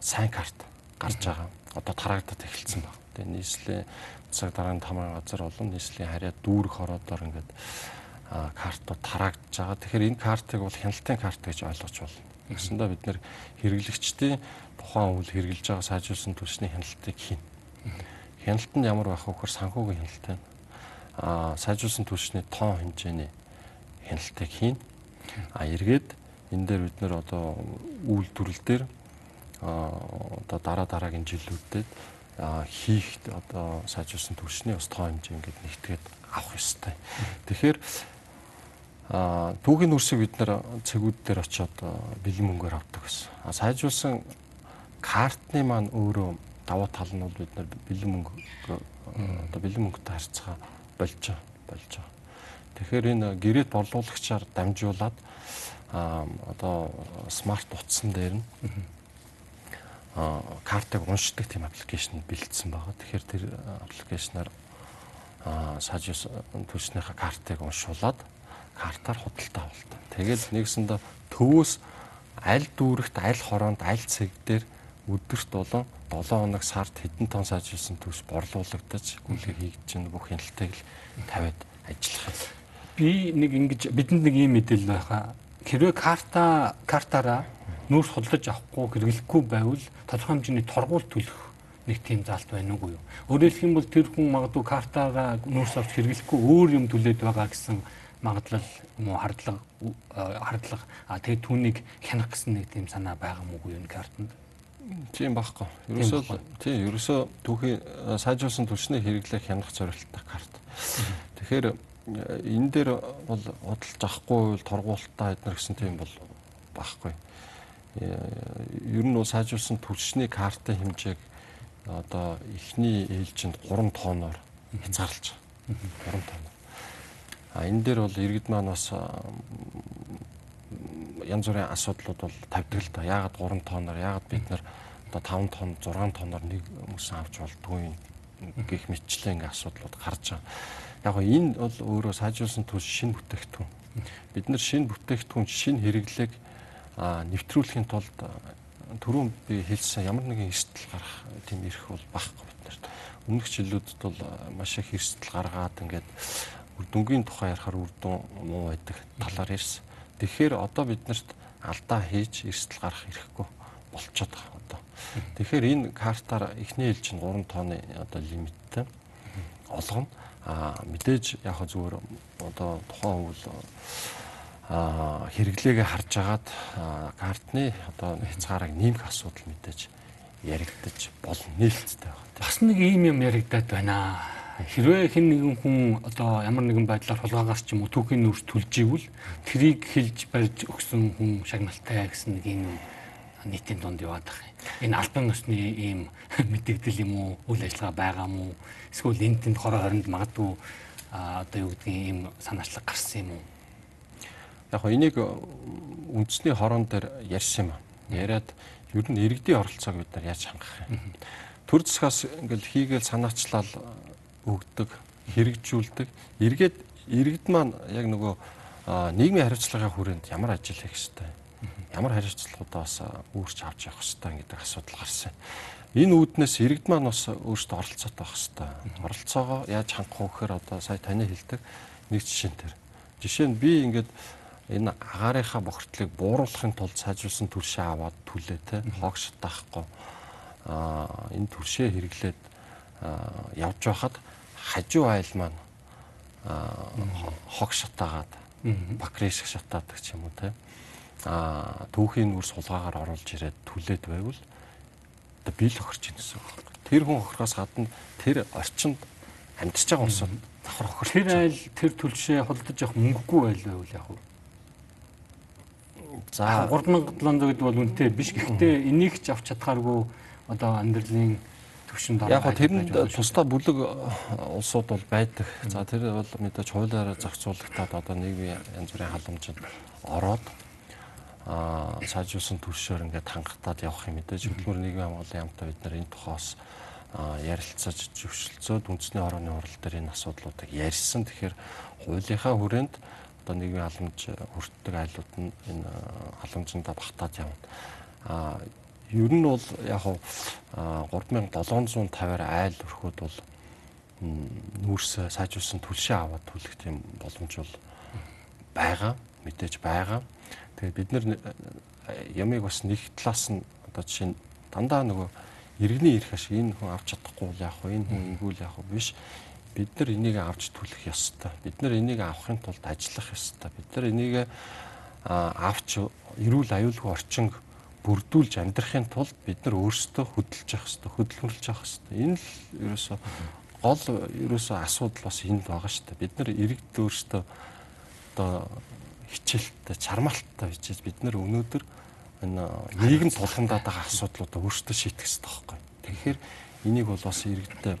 C: сайн карт гарч байгаа. Одоо тараагдаад эхэлсэн баг. Тэгээ нийслэлийн цаг дараагийн тамгын газар болон нийслэлийн харьяа дүүрэх ороодоор ингээд картууд тараагдж байгаа. Тэгэхээр энэ картыг бол хяналтын карт гэж ойлгож байна. Гэсэндээ бид нэр хэрэглэгчдийн тухайн үйл хэрэгжилж байгаа сайжруулсан түлшний хяналтыг хийнэ. Хяналт нь ямар байх вэ гэхээр санхүүгийн хяналт байна. Аа сайжруулсан түлшний тоон хэмжээний хяналтыг хийнэ. А эргээд энэ дээр бид нэр одоо үйлдвэрлэл дээр одоо дараа дараагийн жилүүдэд хийх одоо сайжруулсан түлшний бас тоон хэмжээ ингээд нэгтгээд авах ёстой. Тэгэхээр а түүхийн үрсийг бид нэр цэгүүд дээр очиод бэлэн мөнгөөр авдаг гэсэн. А сайжруулсан картны маань өөрөө давуу тал нь бол бид нар бэлэн мөнгө одоо бэлэн мөнгөтэй харьцаа болж болж байгаа. Тэгэхээр энэ гэрээт борлуулагчаар дамжуулаад а одоо смарт утсан дээр нь а картыг уншдаг тийм аппликейшн бэлдсэн байгаа. Тэгэхээр тэр аппликейшнаар а сажис төлснийхаа картыг уншуулад картаар худалдаа авалт. Тэгээд нэгсэндээ төвөөс аль дүүрэгт, аль хороонд, аль цэг дээр өдөрт болон 7 хоног сард хэдэн тонн сажилсан төс борлуулагдаж гүйлгээ хийгдэж чинь бүх хяналтыг л тавиад ажиллах юм.
B: Би нэг ингэж бидэнд нэг ийм мэдээлэл байхаа. Хэрвээ карта картаараа нүүрс худалдаж авахгүй хэрэглэхгүй байвал тодорхой хэмжээний торгууль төлөх нэг тийм заалт байна уу юу? Өөрөөр хэлэх юм бол тэр хүн магадгүй картаараа нүүрс авч хэрэглэхгүй өөр юм төлөөд байгаа гэсэн магадлал юм уу хардлага хардлага а тэгээд түүнийг хянах гэсэн нэг тийм санаа байгаа мó юу энэ картанд?
C: Тийм багхгүй. Ерөөсөө тийм ерөөсөө түүхийн сайжруулсан түлшний хэрэглээ хянах зорилттой карт. Тэгэхээр энэ дээр бол худалдаж авахгүй торгуулалтаа эднэр гэсэн тийм бол багхгүй. Ер нь бол сайжруулсан түлшний картын хэмжээг одоо эхний ээлжинд 3 тоноор хязгаарлаж байгаа. 3 тоноор. А энэ дээр бол иргэд маань бас янз бүрийн асуудлууд бол тавьдаг л да. Яагаад 3 тоноор, яагаад бид нар одоо 5 тонн, 6 тоноор нэг мөсөн авч болдгүй гэх мэтчлэн ингээ асуудлууд гарч байгаа. Яг энэ бол өөрөө сайжруулсан төс шинэ бүтээгдэхүүн. Бид нар шинэ бүтээгдэхүүн, шинэ хэрэглээг нэвтрүүлэхийн тулд түрүүн би хэлсэн ямар нэгэн эрсдэл гарах тийм эрх бол багхгүй бид нарт. Өмнөх жилүүдэд бол маш их эрсдэл гаргаад ингээд үр дүнгийн тухай ярихаар үр дүн муу байдаг талаар ярьсан. Тэгэхээр одоо биднэрт алдаа хийж эрсдэл гарах эрхгүй болчиход байгаа одоо. Тэгэхээр энэ картаар эхний ээлж нь 3 тонны одоо лимиттэй олгоно. А мэдээж яг зүгээр одоо тухайн үйл а хэрэглээгээ харж агаад картны одоо хязгаарыг нэмэх асуудал мэдээж яригдаж болно нээлттэй байна.
B: Бас нэг ийм юм яригдаад байна хэрвээ хэн нэгэн хүн одоо ямар нэгэн байдлаар хулгаагаас ч юм уу түүхийн нүүрс түлж ивэл трийг хэлж барьж өгсөн хүн шагналтай гэсэн нэг юм нийтийн дунд яваад байгаа юм. Энэ албан ёсны ийм [LAUGHS] мэдээлэл юм уу, үйл ажиллагаа байгаа мó? Эсвэл энэ тэнд хороо хоринд магадгүй одоо юу гэдгийг ийм санаачлаг гарсан юм уу?
C: Яг хоо энийг үндэсний хорон дээр ярьсан юм. Яриад ер нь иргэдийн оролцоог бид нар яаж хангах юм. Төр засгаас ингээл хийгээл санаачлал өгдөг, хэрэгжүүлдэг. Эргээд иргэд маань яг нөгөө нийгмийн хариуцлагын хүрээнд ямар ажил хийх ёстой, ямар хариуцлагуудаа бас үүрч авч явах ёстой гэдэг асуудал гарсан. Энэ үүднээс иргэд маань бас өөрсдөө оролцоотой байх ёстой. Оролцоогоо яаж хангах вэ гэхээр одоо сая таны хэлдэг нэг жишээ нь тэр. Жишээ нь би ингээд энэ агаарынхаа бохирдлыг бууруулахын тулд сайжруулсан түлшээ аваад түлээ те хоогш таахгүй а энэ түлшээ хэрэглээд явж байхад хажуу айл маань хог шатаагаад бакриш шатаадаг ч юм уу те а түүхийн нүр сулгаагаар оруулж ирээд түлээд байвал одоо бил хохирч ийн гэсэн үг. Тэр хүн хохирохоос гадна тэр орчинд амьдарч байгаа улсад давхар хохирч.
B: Тэр айл тэр төлшөө холдож явах мөнгөгүй байл байвал яг уу. За 3700 гэдэг бол үнэтэй биш. Гэхдээ энийг ч авч чадхааргүй одоо амьдралын төвшин
C: дараа. Яг го тэрэнд тусдаа бүлэг улсууд бол байдаг. За тэр бол мэдээж хуулиараа зохицуулагдаад одоо нийгмийн янз бүрийн халамжид ороод аа сайжруулсан төршөөр ингээд хангалтад явах юм мэдээж хөдөлмөр нийгмийн хамгааллын яамтай бид нар энэ тухаас ярилцаж зөвшөлдсөд үндэсний хорооны хурал дээр энэ асуудлуудыг ярьсан. Тэгэхээр хуулийнхаа хүрээнд одоо нийгмийн халамж хүртдэг айлууд нь энэ халамжиндаа багтаад явна. Аа ер нь бол яг хав 3750-аар айл өрхөд бол нүүрс сайжруулсан түлшээ аваад түлэх тийм боломж бол байгаа мэдээж байгаа. Тэгээд бид нэр ямиг бас нэг талаас нь одоо жишээ нь дандаа нөгөө иргэний ирэх ашиг энэ хүн авч чадахгүй яах вэ? Энэ хүн ингүүл яах вэ? Биш. Бид нар энийг авч түлэх ёстой. Бид нар энийг авахын тулд ажиллах ёстой. Бид нар энийг авч эрүүл аюулгүй орчин бүрдүүлж амьдрахын тулд бид нар өөрсдөө хөдөлж явах хэрэгтэй, хөдөлмөрлж явах хэрэгтэй. Энэ л ерөөсөө гол ерөөсөө асуудал бас энд байгаа шүү дээ. Бид нар иргэд өөрсдөө одоо хичээлтэй, чармаалттай бичиж бид нар өнөөдөр энэ нийгэм тулгамдаад байгаа асуудлуудаа өөрсдөө шийдэх хэрэгтэй байхгүй. Тэгэхээр энийг бол бас иргэдтэй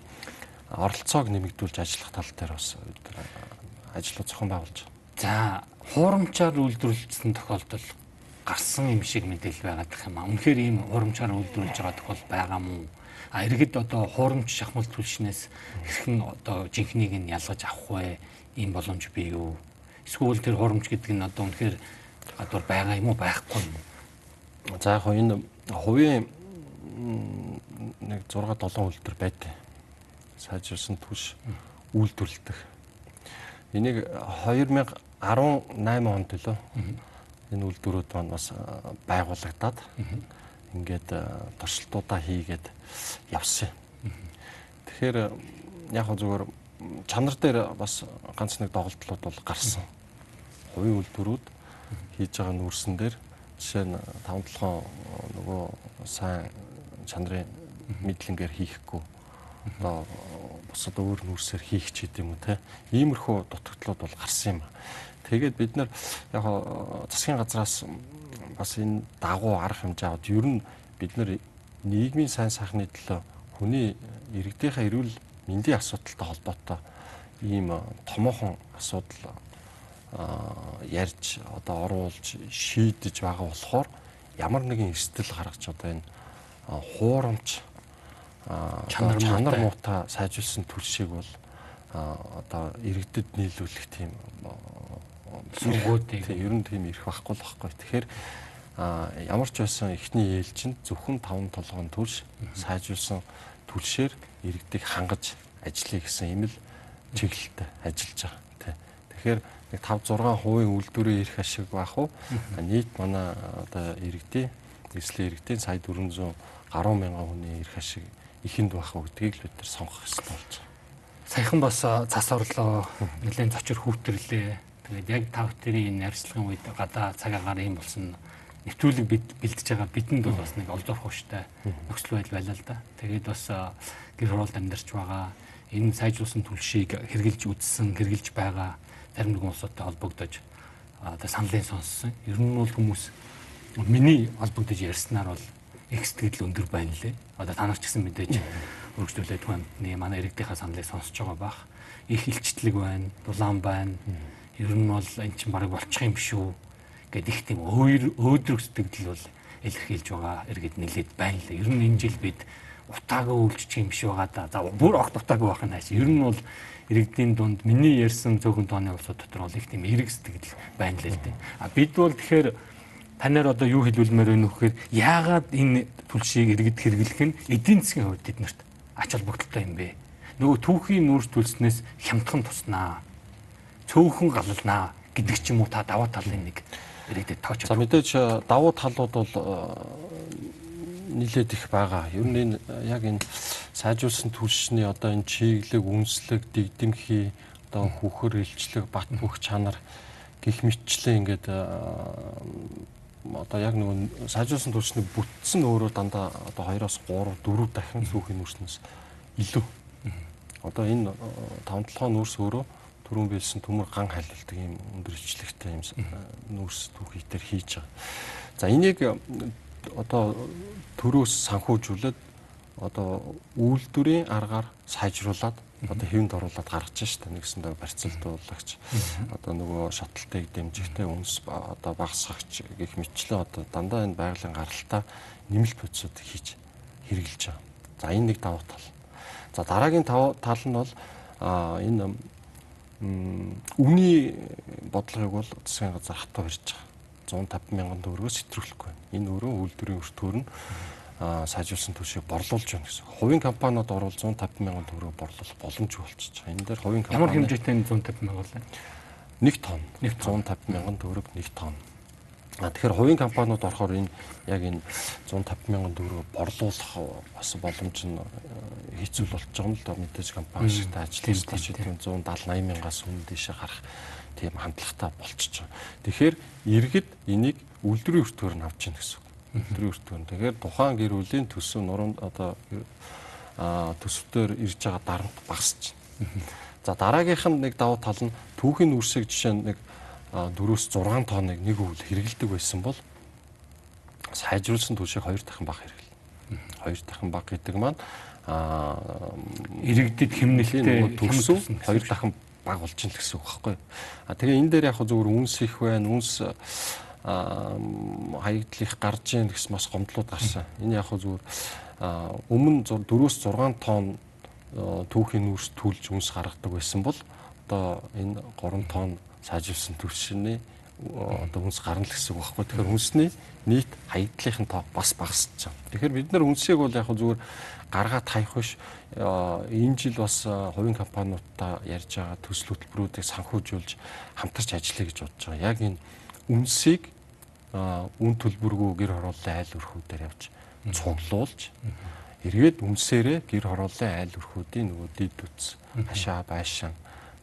C: оролцоог нэмэгдүүлж ажиллах тал дээр бас ажлууд зохион байгуулж байна.
B: За хуурамчаар үйлдвэрлэсэн тохиолдол гарсан юм шиг мэдээлэл байгаад гэх юм аа. Үнэхээр ийм хуурамчаар үйлдвэрлэж байгаа тохиол байгаа мó? А иргэд одоо хуурамч шахмал түлшнээс хэрхэн одоо жинхнийг нь ялгаж авах вэ? Ийм боломж бий юу? Эсвэл тэр хуурамч гэдэг нь одоо үнэхээр гадуур байгаа юм уу байхгүй юм уу?
C: За яг энэ хувийн нэг 6 7 үйлдвэр байдаг. Сайжирсан түлш үйлдвэрлэдэг. Энийг 2018 онд лөө энэ үйлдвэрүүд маань бас байгуулагдаад ингээд туршилтуудаа хийгээд явсан. Тэгэхээр яг зүгээр чанар дээр бас ганц нэг доголдлууд бол гарсан. Хувийн үйлдвэрүүд хийж байгаа нүүрсэн дээр жишээ нь 5 7 нөгөө сайн чанарын мэдлэнгээр хийхгүй одоо бусад өөр нүүрсээр хийх ч гэдэм үү те иймэрхүү дутагдлууд бол гарсан юм. Тэгээд бид нар яг засгийн газраас бас энэ дагуу арга хэмжээ аваад ер нь бид нар нийгмийн сайн сайхны төлөө хүний иргэдийнхээ эрүүл мэндийн асуудалтай холбоотой ийм томоохон асуудал ярьж одоо оруулж шийдэж байгаа болохоор ямар нэгэн эрсдэл гаргаж одоо энэ хуурамч чанар чанар муутай сайжулсан төлшийг бол одоо иргэдэд нийлүүлэх тийм
B: сургуудыг
C: ер нь тийм ирэх байхгүй л байхгүй. Тэгэхээр ямар ч байсан эхний ээлжинд зөвхөн таван толгойн төлш сайжулсан төлшөөр иргэдийг хангаж ажиллая гэсэн юм л чиглэлтэй ажиллаж байгаа. Тэгэхээр нэг 5 6 хувийн үйлдвэрийн ирэх ашиг баах уу? Нийт манай одоо иргэдийн эслийн иргэдийн сая 400 гаруй мянган хүний ирэх ашиг ихэнд байх уу гэдгийг л бид нар сонгох хэрэгтэй болж байгаа.
B: Саяхан бас цас орлоо нэлээд зочир хүүтэрлээ. Тэгээд яг тав тэрийн энэ арьслагын үед гадаа цаг агаар юм болсон нэвтрүүлэг бид бэлдэж байгаа бидэнд бол бас нэг олзорх хөштэй нөхцөл байдал байлаа л да. Тэгээд бас гэр хороолд амьдарч байгаа энэ сайжруулсан түлшийг хэрглэж үзсэн, хэрглэж байгаа зарим нэгэн улсуудтай холбогдож одоо саналын сонссон. Ер нь бол хүмүүс миний холбогдож ярьснаар бол их сэтгэл өндөр байна лээ. Одоо та нар ч гэсэн мэдээж өргөжлүүлээд түмний манай иргэдийнхаа саналыг сонсож байгаа бах. Их илчтлэг байна, дулаан байна ер нь бол эн чинь барыг болчих юм шүү гэдэг их тийм өөдрөг сэтгэл бол илэрхийлж байгаа иргэд нэлээд байна л. Ер нь энэ жил бид утаагаа үйлчлэх юм шиг байгаа да. За бүр огт утаагүй байх нь хааш. Ер нь бол иргэдийн дунд миний ярьсан цөөхөн тооны улсууд дотор бол их тийм эрг сэтгэл байна л дээ. А бид бол тэгэхээр танаар одоо юу хэлүүлмээр байна вэ гэхээр яагаад энэ түлшийг иргэд хэрэглэх нь эдийн засгийн хувьд эднэрт ач холбогдолтой юм бэ? Нөгөө түүхийн нүүрс төлснөөс хямдхан туснаа цөөхөн галалнаа гэдэг ч юм уу та даваа талын нэг ирээдүйд тооч.
C: За мэдээж э, давуу талууд бол э, нилээд их байгаа. Ер нь энэ яг энэ сайжруулсан түлшний одоо энэ чиглэг, үнслэг, дэгдэмхий, одоо хүүхэр илчлэг, бат бөх чанар гих мэтчлээ ингээд одоо яг нэг сайжруулсан түлшний бүтсэн өөрөө дандаа одоо 2-оос 3, 4 дахин сүүхийн нүрснээс илүү. Одоо энэ 5 7 нүүрс өөрөө түрүүн биелсэн төмөр ган халилдаг юм өндөр ичлэгтэй юм нүүрс түүхийдэр хийж байгаа. За энийг одоо төрөөс санхүүжүүлээд одоо үйлдвэрийн аргаар сайжруулад одоо хэвэнд оруулаад гаргаж штэ нэгсэндээ барьцалдуулагч одоо нөгөө шаталтыг дэмжихтэй үнс одоо багасгагч гэх мэтчлээ одоо дандаа энэ байгалийн гаралтаа нэмэлт процесууд хийж хэрэгжилж байгаа. За энэ нэг давуу тал. За дараагийн тал нь бол энэ Үний бодлогыг бол засгийн газар хатуу барьж байгаа. 150 мянган төгрөгөөс сэтрүүлэхгүй байна. Энэ өөрөө үйлдвэрийн өртгөр нь сайжруулсан төлшийг борлуулж байна гэсэн. Хувийн компаниуд орвол 150 мянган төгрөг борлуулах боломжгүй болчихж байгаа. Энэ дээр хувийн
B: компани ямар хэмжээтэй 150 мянган вэ?
C: 1 тонн. 150 мянган төгрөг 1 тонн. А тэгэхээр хувийн компаниуд орохоор энэ яг энэ 150 мянган төгрөг борлуулах бас боломж нь э, хэцүү болж байгаа юм л да мэдээж компани шигтэй ажиллаж тийм 170 80 мянгаас өмнө дэше гарах тийм хандлагатай болчихж байгаа. Тэгэхээр иргэд энийг үйлдвэрийн өртгөөр нь авч ийн гэсэн үг. Үйлдвэрийн өртгөөр. Тэгэхээр тухайн гэр бүлийн төсөв нуруунд одоо төсөвтөөр ирж байгаа дарамт багасч. За дараагийнх нь нэг давуу тал нь түүхийн үрсийг жишээ нь нэг 4-өөс 6 тонныг нэг өвөл хэрэгэлдэг байсан бол сайжруулсан түлшийг хоёр дахин баг хэрэглэнэ. Хоёр дахин баг гэдэг маань аа
B: иргэдэд хэмнэлттэй
C: төгсөн хоёр дахин баг болж ин гэсэн үг байхгүй. А тэгээ энэ дээр яг зөвхөн үнс их байна, үнс хаягдлих гарч ийн гэсэн бас гомдлууд гарсан. Энэ яг зөвхөн өмнө 4-өөс 6 тонн түүхийн нүүрс түлж үнс гаргадаг байсан бол одоо энэ 3 тонн сайжирсан түвшний одоо үнс гарна л гэсэн үг байхгүй. Тэгэхээр үнсний нийт хаягдлын тоо бас багасч байгаа. Тэгэхээр бид нар үнсийг бол яг зүгээр гаргаад таях биш. Энэ жил бас хувийн компаниудтай ярьж байгаа төсөл хөтөлбөрүүдийг санхүүжүүлж хамтарч ажиллая гэж бодож байгаа. Яг энэ үнсийг үн төлбөргүй гэр хорооллын айл өрхүүдээр явж цуглуулж эргээд үнсээрээ гэр хорооллын айл өрхүүдийн нөгөө дид үтс хашаа байшин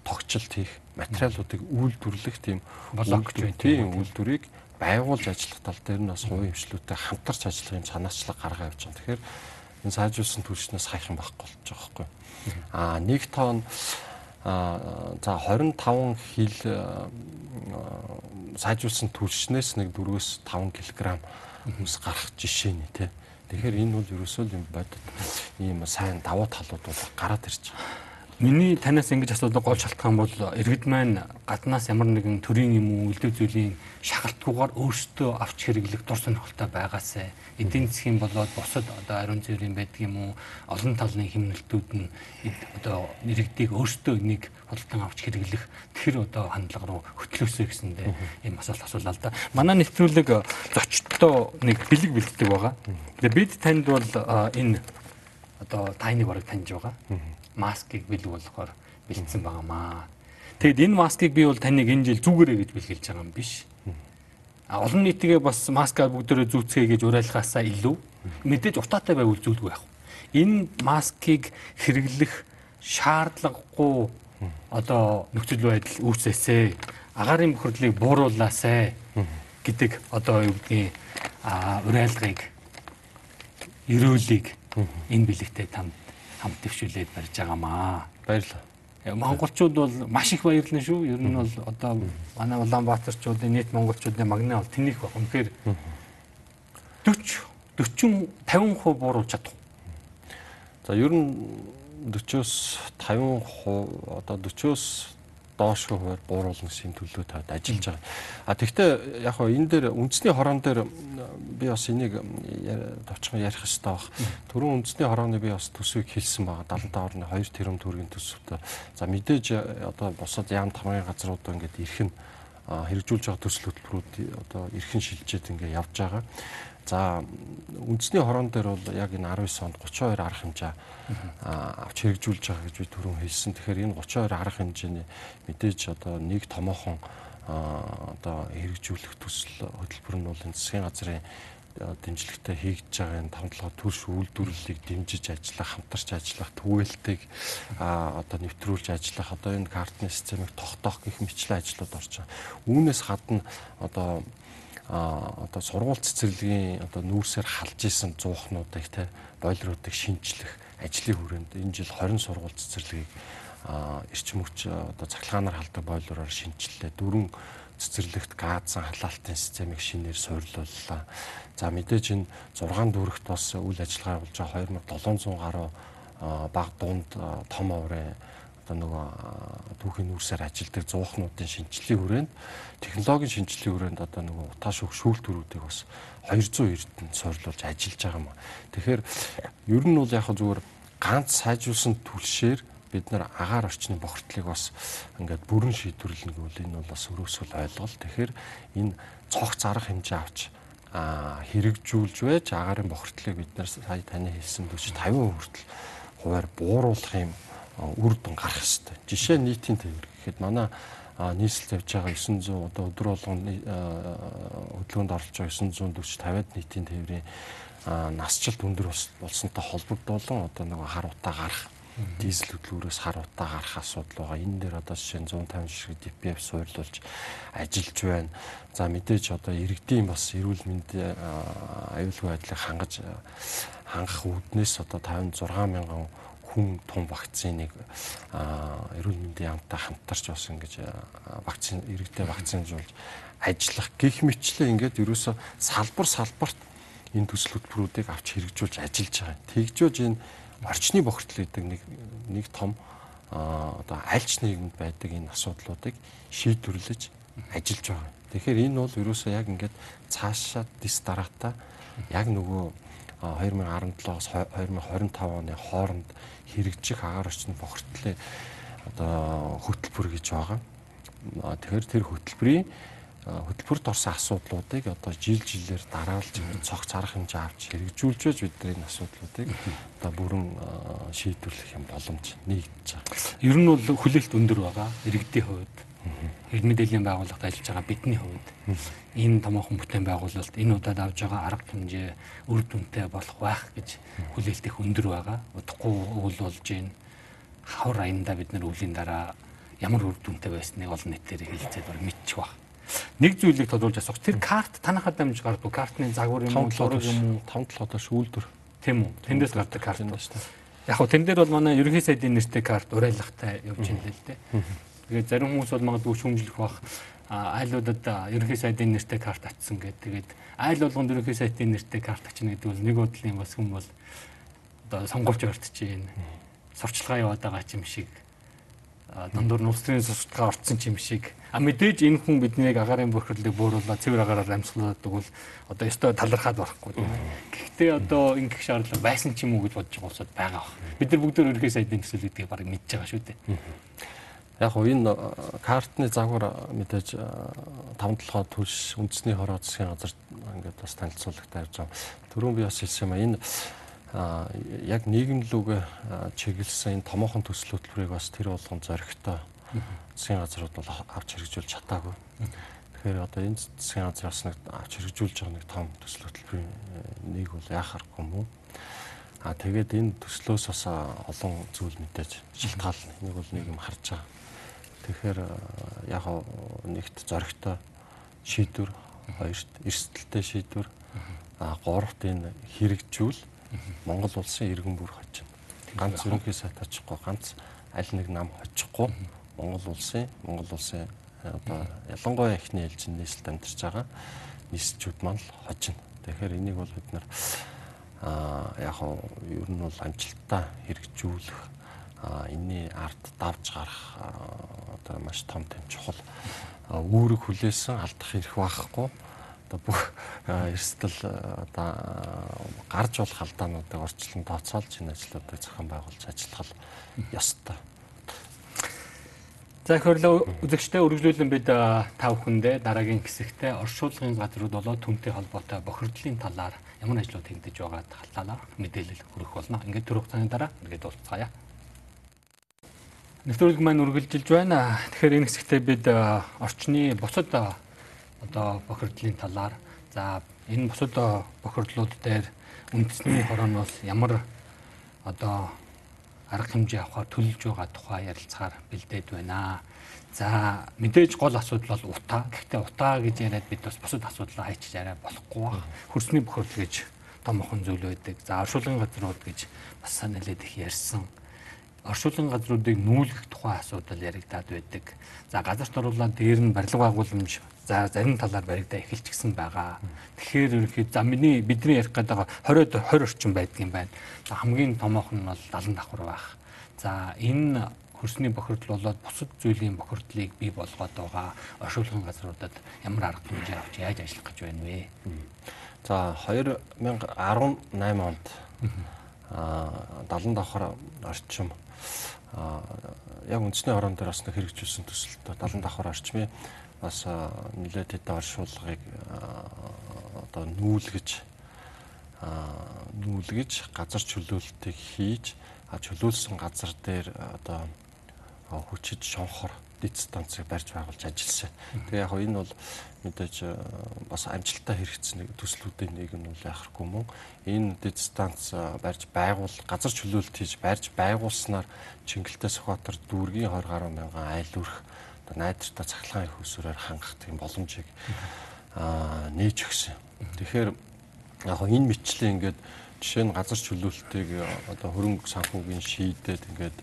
C: тогтчлт хийх материалуудыг үйлдвэрлэх тийм
B: блокч
C: тийм үйлдвэрийг байгуулж ажиллах тал дээр нь бас хувийн хвшлүүдтэй хамтарч ажиллах юм санаачлаг гаргаа явж байгаа. Тэгэхээр энэ сайжруулсан түлшнээс хайх юм байхгүй болж байгаа байхгүй. Аа нэг тонн аа за 25 хил сайжруулсан түлшнээс нэг 4-өөс 5 кг хүмүүс гарах жишээ нь тий. Тэгэхээр энэ бол ерөөсөө юм бодит ийм сайн давуу талууд бол гараад ирж байгаа.
B: Миний танаас ингэж асуудаг гол шалтгаан бол иргэд маань гаднаас ямар нэгэн төрийн юм уу элдв зүйлийн шахалтгүйгээр өөрсдөө авч хэрэглэх дур сонирхолтой байгаасай. Эдийн засгийн болоод бусад одоо ариун цэврийн байдаг юм уу олон талын хэмнэлтүүд нь одоо иргэдийг өөрсдөө энийг худалдан авч хэрэглэх тэр одоо хандлага руу хөтлөөсэй гэсэндээ ийм асуулт асуулаа л да. Манай нэвтрүүлэг зочдтой нэг бэлэг бэлддэг байгаа. Тэгээ бид танд бол энэ одоо тайны бараг таньж байгаа маскыг бэлэг болохоор бэлдсэн байгаамаа. Тэгэд энэ маскыг би бол таныг энэ жил зүгээрээ гэж бэлгэлж байгаа юм биш. А олон нийтгээ бас маскаа бүгдээрээ зүүцгээ гэж уриалгаасаа илүү мэдээж утаатай байвал зүйлгүй яах. Энэ маскыг хэрэглэх шаардлагагүй одоо нөхцөл байдал үүсээсэ агаарын бохирдлыг бууруулаасай гэдэг одоо юу гэдгийг уриалгыг эрүүлийг энэ бэлэгтэй тамд хамт төвшүүлээд барьж байгаамаа.
C: Баярлалаа.
B: Э, монголчууд бол маш их баярлна шүү. Ер нь бол одоо манай Улаанбаатарчуудын нийт монголчуудын магнаа бол тэнийх баг. Үнэхээр 40 40 50% бууруулж чадах.
C: За ер нь 40-оос 50% одоо 40-оос доошгүй хуваар бууруулна гэсэн төлөө тавьд ажиллаж байгаа. А тэгвэл яг хоо энэ дээр үндэсний хорон дээр би бас энийг товчхон ярих хэрэгтэй баг. Төрөн үндэсний хорооны би бас төсвийг хэлсэн байгаа. 75 орны 2 тэрбум төгрөгийн төсөвтэй. За мэдээж одоо бусад яам тамгын газрууд ингээд ирэх нь хэрэгжүүлж байгаа төсөл хөтөлбөрүүд одоо эрхэн шилжээд ингээд явж байгаа. За үндэсний хорон дээр бол яг энэ 19 онд 32 арга хэмжээ авч хэрэгжүүлж байгаа гэж би түрүүн хэлсэн. Тэгэхээр энэ 32 арга хэмжээний мэдээж одоо нэг томоохон одоо хэрэгжүүлэх төсөл хөтөлбөр нь бол энэ засгийн газрын дэмжлэгтэй хийгдэж байгаа энэ тавталгаа төрш үйлдвэрлэлийг дэмжиж ажиллах, хамтарч ажиллах, түгээлтийг одоо нэвтрүүлж ажиллах, одоо энэ картны системийг тогтоох гэх мэтлэн ажлууд орж байгаа. Үүнээс гадна одоо одоо сургууль цэцэрлэгийн одоо нүүрсээр халж исэн зуухнуудыг те бойлруудыг шинжлэх ажлын хүрээнд энэ жил 20 сургууль цэцэрлэгийг эрчим хүч одоо цахилгаанаар халдаг бойлроор шинжиллээ. Дөрвөн цэцэрлэгт газан халаалтын системийг шинээр суйрлууллаа. За мэдээж энэ 6 дүүрэгт бас үйл ажиллагаа явуулж байгаа 2700 гаруй баг дунд том оврын одоо нөгөө түүхийн нүүрсээр ажилдаг зуухнуудын шинжиллийн хүрээнд технологийн шинжиллийн хүрээнд одоо нөгөө утааш өг шүүлтүүрүүдийг бас 200 эрдэнэ сорилуулж ажиллаж байгаа юм. Тэгэхээр ер нь бол яг зүгээр ганц сайжруулсан түлшээр бид нар агаар орчны бохирдлыг бас ингээд бүрэн шийдвэрлэнэ гэвэл энэ бол бас өрөөсгөл ойлголт. Тэгэхээр энэ цогц арга хэмжээ авч хэрэгжүүлж байж агаарын бохирдлыг бид нар сая таны хэлсэн 40 50% хүртэл хуваар бууруулах юм үр дүн гарах хэвээр. Жишээ нийтийн тээвэр гэхэд манай нийслэл явж байгаа 900 одоо өдөр болгоно хөдөлгөөнд оролцож байгаа 940 50-ад нийтийн тээврийн насжилт өндөр болсонтой холбогдуулан одоо нэг хар утаа гарах дизель хөдөлгөөрөөс хар утаа гарах асуудал байгаа. Энэ дээр одоо жишээ нь 150 ширхэг DPF суурлуулж ажиллаж байна. За мэдээж одоо иргэдийн бас эрүүл мэндийн аюулгүй байдлыг хангаж хангах үүднээс одоо 56 мянган хүн том вакциныг эрүүл мэндийн яамтай хамтарч бас ингэж вакцин иргэдэд вакцинжуулж ажиллах гих мэтлээ ингээд ерөөсө салбар салбарт энэ төсөл хөтөлбөрүүдийг авч хэрэгжүүлж ажиллаж байгаа. Тэгжөөж энэ орчны бохирдол гэдэг нэг нэг том одоо альч нийгэмд байдаг энэ асуудлуудыг шийдвэрлэж ажиллаж байгаа. Тэгэхээр энэ бол ерөөсөө яг ингээд цаашаа дис дараатаа яг нөгөө 2017-оос 2025 оны хооронд хэрэгжих агаар орчны бохирдлын одоо хөтөлбөр гэж байгаа. Тэгэхээр тэр хөтөлбөрийн хөтөлбөрт орсон асуудлуудыг одоо жил жилээр дараалж цогц арга хэмжээ авч хэрэгжүүлж бидний энэ асуудлуудыг одоо бүрэн шийдвэрлэх юм боломж нэгдэж байгаа.
B: Ер нь бол хүлээлт өндөр байгаа иргэдийн хувьд. Хэрэг мэдээллийн байгууллагад ажиллаж байгаа бидний хувьд энэ томоохон бүтээн байгуулалт энэ удаад авж байгаа арга хэмжээ үр дүнтэй болох байх гэж хүлээлт их өндөр байгаа. Удахгүй үйл болж гин хавар аянда бид нар өвлийн дараа ямар үр дүнтэй байсныг олон нийтээр хэлцээд бол мэдчих баг нэг зүйлийг тодруулж асуух. Тэр карт танахад дамж гардаг. Картны загвар юм уу, зураг юм уу?
C: 5 7 одоо шүүлдвэр.
B: Тийм үү? Тэндээс гардаг карт байна шүү дээ. Яг хөө тэн дээр бол манай ерөнхий сайдын нэртэй карт урайлахтай явж байна л дээ. Тэгээд зарим хүмүүс бол магадгүй шүүмжлэх бах айлуудад ерөнхий сайдын нэртэй карт атсан гэдэг. Тэгээд айл болгонд ерөнхий сайдын нэртэй карт ачна гэдэг бол нэг бодлын бас хүн бол одоо сонгуульч ортож байна. Сурчлагаа яваад байгаа юм шиг дундуур нь улс төрийн сурталчилгаа орцсон юм шиг. А мэдээж энэ хүн биднийг агаарын бохирлыг бууруулаад цэвэр агаараар амьсгалаад өгвөл одоо ёстой талархаад барахгүй. Гэхдээ одоо ингэх шаардлага байсан ч юм уу гэж бодож байгаа улсууд байгаа. Бид нар бүгд өөрийнхөө сайдын төсөл гэдгийг баг мэдж байгаа шүү дээ.
C: Яг уу энэ картны загвар мэдээж 5 толгой түлш үндэсний хороо засгийн газар ингээд бас танилцуулгатай явж байгаа. Түрүүн би бас хэлсэн юм а энэ яг нийгэмлүүгээ чиглэсэн энэ томоохон төсөл хөтөлбөрийг бас тэр болгон зоригтой засгийн газрууд бол авч хэрэгжүүлж чадаагүй. Тэгэхээр одоо энэ засгийн газраас нэг авч хэрэгжүүлж байгаа нэг том төсөл хөтөлбөрийн э, нэг бол яхахгүй юм уу? А тэгээд энэ төслөөс бас олон зүйл мэдээж шалтгаална. Энийг бол нэг юм харж байгаа. Тэгэхээр яг нэгт зоригтой шийдвэр, хоёрт эрсдэлтэй шийдвэр, а гуравт энэ хэрэгжүүл Монгол улсын иргэн бүр хожино. Ганц ерөнхий сайд очихгүй, ганц аль нэг нам очихгүй Монгол улсын Монгол улсын э, одоо ялангуяа ихний ээлжинд нийслэлд амьдарч байгаа нийсчүүд маань л хожино. Тэгэхээр энийг бол бид нар аа яг нь ер нь бол амжилттай хэрэгжүүлэх энэний ард давж гарах одоо маш том том чухал үүрэг хүлээсэн алдах хэрэг байхгүй одоо бүх эрсдэл одоо гарч болох алдаануудыг орчлон тооцоолж энэ ажлуудыг зохион байгуулж ажиллах ёстой.
B: За хөрлөө үзэгчтэй үргэлжлүүлэн бид та бүхэндээ дараагийн хэсэгтээ оршуулгын газрууд болоо түнтэй холбоотой бохирдлын талаар ямар ажлууд хийгдэж байгааг талаар мэдээлэл хүргэх болно. Ингээд түрүү цагийн дараа ингээд уулзцаая. Нэвтрүүлэг маань үргэлжилж байна. Тэгэхээр энэ хэсэгтээ бид орчны бусад одоо бохирдлын талаар за энэ бусад бохирдлууд дээр үндэсний хорон бол ямар одоо арга хэмжээ авахар төлөвлөж байгаа тухай ярилцахаар бэлдээд байна. За мэдээж гол асуудал бол утаа. Гэхдээ утаа гэж яриад бид бас бусад асуудлаа хайчиж арай болохгүй баг. Хөрсний бохирдол гэж томхон зүйл байдаг. За оршуулгын газрууд гэж бас нэлээд их ярьсан оршуулгын газруудыг нүүлгэх тухай асуудал яригадаад байдаг. За газарт оруулаад дээр нь барилга байгууламж за зарим талаар баригдаа эхэлчихсэн байгаа. Тэгэхээр ерөнхийд за миний бидний ярих гэдэг байгаа 20-од 20 орчим байдгийн байна. За хамгийн томоох нь бол 70 давхар байх. За энэ хөрсний бохирдол болоод бусад зүйлийн бохирдлыг бий болгоод байгаа оршуулгын газруудад ямар арга хэмжээ авч яаж ажиллах гэж байна вэ?
C: За 2018 онд а 70 давхар орчим яг үндэсний хорон дээр бас хэрэгжүүлсэн төсөлтөд 70 давхар орчмын бас нэлээд хэдэн оршуулгыг одоо нүүлгэж нүүлгэж газар чөлөөлтийг хийж чөлөөлсөн газар дээр одоо хүчит шонхор дэд станцыг барьж байгуулж ажилласан. Тэгээ яг энэ бол мэдээж бас амжилттай хэрэгцсэн төслүүдийн нэг нь бол яхахгүй мөн энэ дэд станц барьж байгуул газар чөлөөлт хийж барьж байгуулснаар Чингэлтэй Сүхбаатар дүүргийн 20 гаруй мянган айл өрх одоо найдвартай цахилгаан их усураар хангах тийм боломжийг аа нээж өгсөн. Тэгэхээр яг энэ мэтчлийн ингээд жишээ нь газар чөлөөлтийг одоо хөрөнгө санхүүгийн шийдээд ингээд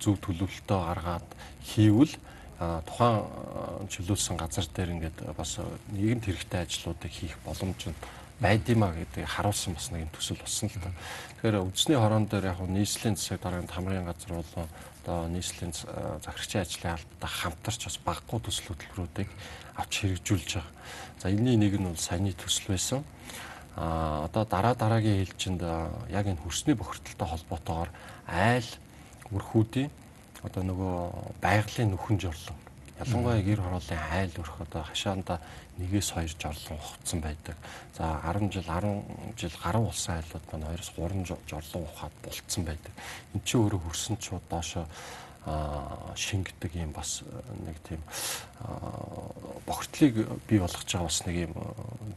C: зөв төлөвлөлтөө гаргаад хийвэл тухайн чөлөөлсөн газар дээр ингээд бас нийгэмд хэрэгтэй ажлуудыг хийх боломж нь байдимаа гэдгийг харуулсан бас нэг төсөл болсон л та. Тэгэхээр үндэсний хорон дээр яг нийслэлийн засаг дарганы хамрын газар болон одоо нийслэлийн захирагчийн ажлын албатай хамтарч бас баггүй төсөл хөтөлбөрүүдийг авч хэрэгжүүлж байгаа. За энэний нэг нь бол саяны төсөл байсан. А одоо дараа дараагийн ээлжинд яг энэ хөрсний бохирдолтой холбоотойгоор айл өрхүүдийн одоо нөгөө байгалийн нүхэн жорлон ялангуяа гэр хорооллын айл өрх одоо хашаанда нэгээс хоёр жорлон ухцсан байдаг. За 10 жил 10 жил гаруй болсон айлууд маань 2-3 жорлон ухаад болцсон байдаг. Эн чинь өөрөө хөрсөн чууд доошо шингэдэг юм бас нэг тийм бохирдлыг бий болгож байгаа бас нэг юм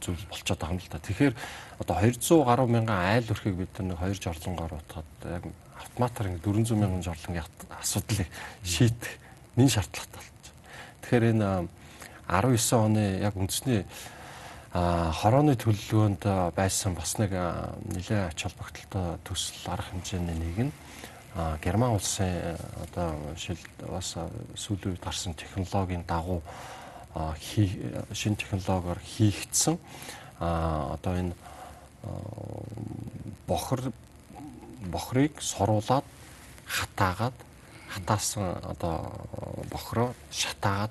C: зүйл болчиход байгаа юм л да. Тэгэхээр одоо 200 гаруй мянган айл өрхийг бид нэг 2 жорлонгоор утгаад яг автоматар ингэ 400 мянган жорлон асуудлыг шийдэх нэн шаардлагатай байна. Тэгэхээр энэ 19 оны яг үндэсний хорооны төлөвлөгөөнд байсан бас нэг нэлээд ач холбогдолтой төсөл арга хэмжээний нэг нь Герман улсын одоо шил бас сүүлийн үед гарсан технологийн дагуу шин технологиор хийгдсэн одоо энэ бохор бохрыг соруулаад хатаагаад хатаасан одоо бохроо шатаагаад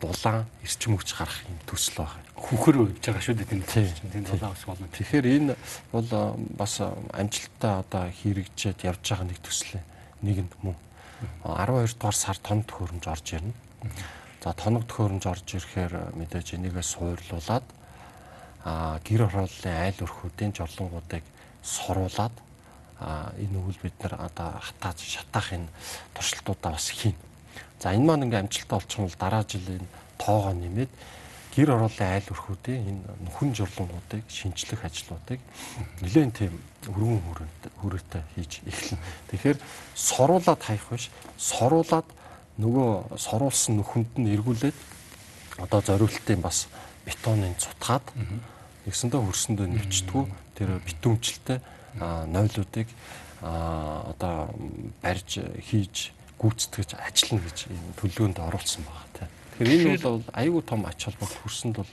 C: дулаан эрчим хүч гарах юм төсөл байна.
B: Хүүхэр өгж байгаа шүү дээ тийм тийм дулаан ус болно.
C: Тэгэхээр энэ бол бас амжилттай одоо хэрэгжээд явж байгаа нэг төсөл нэгэнд мөн 12 дугаар сар тоног төхөөрөмж орж ирнэ. За тоног төхөөрөмж орж ирэхээр мэдээж энийгээ суурлуулад а гэр хорооллын айл өрхүүдийн жорлонгуудыг соруулад энэ үйл бид нар одоо хатааж шатаах энэ туршилтуудаа бас хийн. За энэ маань ингээм амжилттай болчихвол дараа жилийн тоогоо нэмээд гэр ороолын айл өрхүүдийн энэ нөхөн журлангуудыг шинжлэх ажлуудыг нэлээд тийм өргөн хүрээтэй хийж эхэлнэ. Тэгэхээр соруулаад хаях биш, соруулаад нөгөө соруулсан нөхөнд нь эргүүлээд одоо зориултын бас бетонын цутгаад нэгсэндээ хөрсөндөө нэвчдгүү тэр битүүмчлэлтэй нойлуудыг одоо барьж хийж гүйцэтгэж ажиллана гэж энэ төлөвөнд оруулсан байгаа тийм. Тэгэхээр энэ бол аюул том ач холбогдол хүрсэнд бол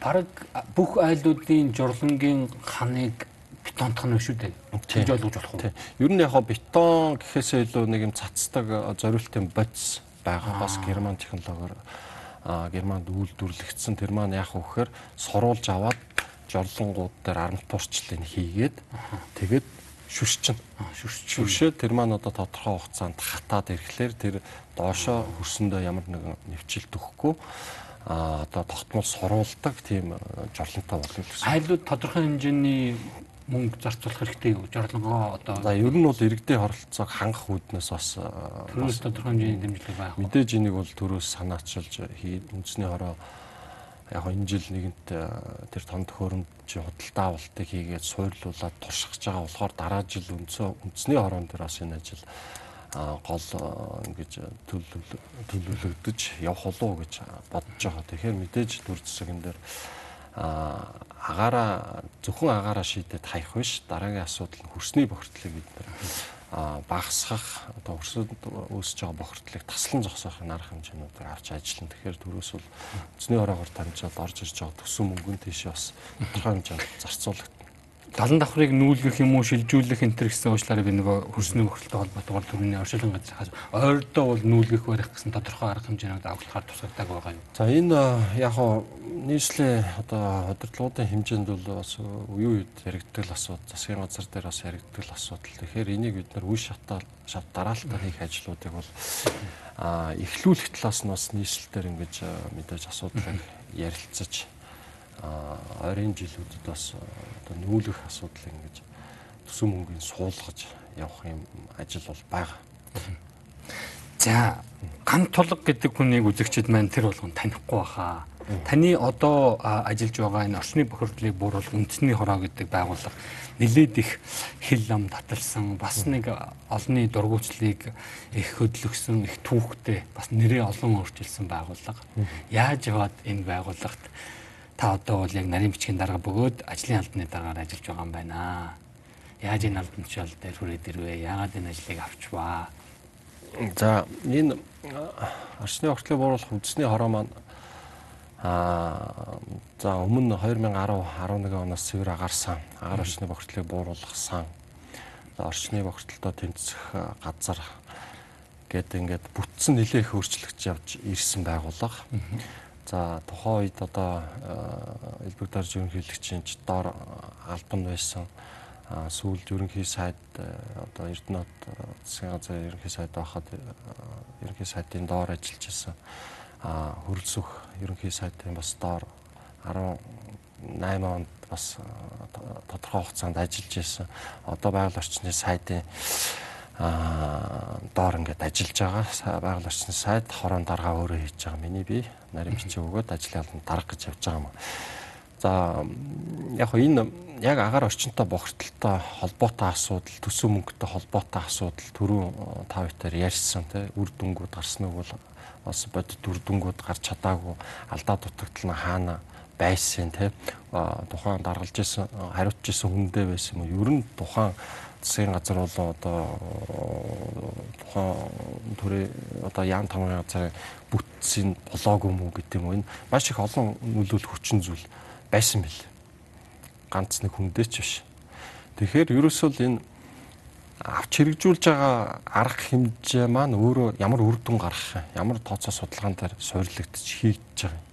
B: бараг бүх айлуудын журлангийн ханыг бетонтох нь шүү дээ. Тэгж ойлгож болох уу?
C: Ер нь яг бетон гэхээсээ илүү нэг юм цацдаг зориултын бодис байгаа бас герман технологиор германд үйлдвэрлэгдсэн тэр маань яг вөхөр соруулж аваад жорлонгууд дээр арматурчлалыг хийгээд тэгээд шүршчин. Шүршээ тэр маань одоо тодорхой хугацаанд хатаад ирэхлээр тэр доошоо хөрсөндөө ямар нэгэн нэвчилт өгөхгүй а одоо тогтмол соруулдаг тийм жорлонтой болно гэсэн.
B: Айлууд тодорхой хэмжээний мөнгө зарцуулах хэрэгтэй юу? Жорлонгоо одоо
C: За ер нь бол иргэдийн хоролцоог хангах үүднээс бас
B: төрөөс тодорхой хэмжээний дэмжлэг байх.
C: Мэдээж энийг бол төрөөс санаачилж хий үндэсний хороо яг энэ жил нэгэнт тэр том төхөөрөмжийн худалдаа авалтыг хийгээд суурлуулад туршиж байгаа болохоор дараа жил үндсөө үндэсний хорон дээр бас энэ ажил гол ингэж төлөвлөгдөж явах болов уу гэж бодож байгаа. Тэгэхээр мэдээж төр засгийн дээр агаараа зөвхөн агаараа шийдээд хаях биш дараагийн асуудал нь хөрсний бохирдлыг бид нар багасгах одоо өрсөд өсөж байгаа бохирдлыг таслан зогсоохын арга хэмжээнүүдээр авч ажиллана. Тэгэхээр төрөөс бол эзний ороогоор дамжаад орж ирж байгаа төсөв мөнгөнд тийш бас тодорхой хэмжээнд зарцуулах
B: 70 давхрыг нүүлгэх юм уу шилжүүлэх энэ төр гэсэн уучлаараа би нөгөө хөрсний хөрөлтөй холбоотойгоор түрүүний оршилгын газраас ойрдоо бол нүүлгэх барих гэсэн тодорхой арга хэмжээнд давхлахаар тусгадаг байгаа юм.
C: За энэ э, яг хоо нийслэлийн одоо удирдлагуудын хэмжээнд бол бас э, үе үед яригддаг л асуудал, засгийн газар дээр бас яригддаг л асуудал. Тэгэхээр энийг бид нар үе шатаар шат дараалтаар хийх ажлуудыг бол эхлүүлэх талаас нь бас нийслэл дээр ингэж э, мэдээж асуудал ярилцаж ойрын жилүүдэд бас одоо нүүлгэх асуудал ингэж төсөв мөнгөний суулгаж явах юм ажил бол байгаа.
B: За ган тулг гэдэг хүнийг үзэгчд маань тэр болгон танихгүй баха. Таны одоо ажиллаж байгаа энэ орчны бохирдлыг бууруулах үндэсний хороо гэдэг байгууллага нэлээд их хил ам таталсан бас нэг олонний дургуутслыг их хөдөлгсөн их түүхтэй бас нэрээ олон өөрчилсөн байгууллага. Яаж яваад энэ байгууллагт та одоо бол яг нарийн бичгийн дарга бөгөөд ажлын албаны дараагаар ажиллаж байгаа юм байна. Яаж энэ албан тушаал дээр хүрээд ирвэ? Яагаад энэ ажлыг авчваа?
C: За энэ орчны орчлыг бууруулах үндэсний хороо маань Аа за өмнө 2010 11 оноос цэвэр агарсан агаар орчны бохирдлыг бууруулсан. За орчны бохирдолтой тэмцэх газар гэдэг ингээд бүтсэн нэлээ их өөрчлөгдөж явж ирсэн байгууллага. За тухайн үед одоо элбэг дарж ерөнхийлөгчийн доор албан байсан сүүлд ерөнхий сайд одоо Эрдэнэт засгийн газрын ерөнхий сайд байхад ерөнхий сайдын доор ажиллаж байсан хөрөлсөх ерөнхий сайдын бас доор 18 онд бас тодорхой хугацаанд ажиллаж байсан. Одоо байгаль орчны сайдын доор ингээд ажиллаж байгаа. Байгаль орчны сайд хорон дарга өөрөө хийж байгаа. Миний би нарийн бичиг өгөөд ажлын албанд дарга гэж явж байгаа юм. За яг энэ яг агаар орчинтой бохирдолтой холбоотой асуудал, төсөв мөнгөтэй холбоотой асуудал түрүү тав итээр ярьсан тий үр дүнгууд гарсан үг бол бас бодит үр дүнгууд гарч чадаагүй алдаа дутагдал нь хаана байсан тий тухайн даргалж исэн хариуцж исэн хүндээ байсан юм. Ер нь тухайн засгийн газар бол одоо тухайн төрөө одоо яам тамгын газрын бүтцийн болоогүй мүү гэдэг юм уу? Энэ маш их олон нөлөөлөх хүчин зүйл байсан бил ганц нэг хүндээ ч биш. Тэгэхээр ерөөсөө энэ авч хэрэгжүүлж байгаа арга хэмжээ маань өөрөө ямар үр дүн гарах юм ямар тооцоо судалгаан дээр суйрлагдчих хийж байгаа юм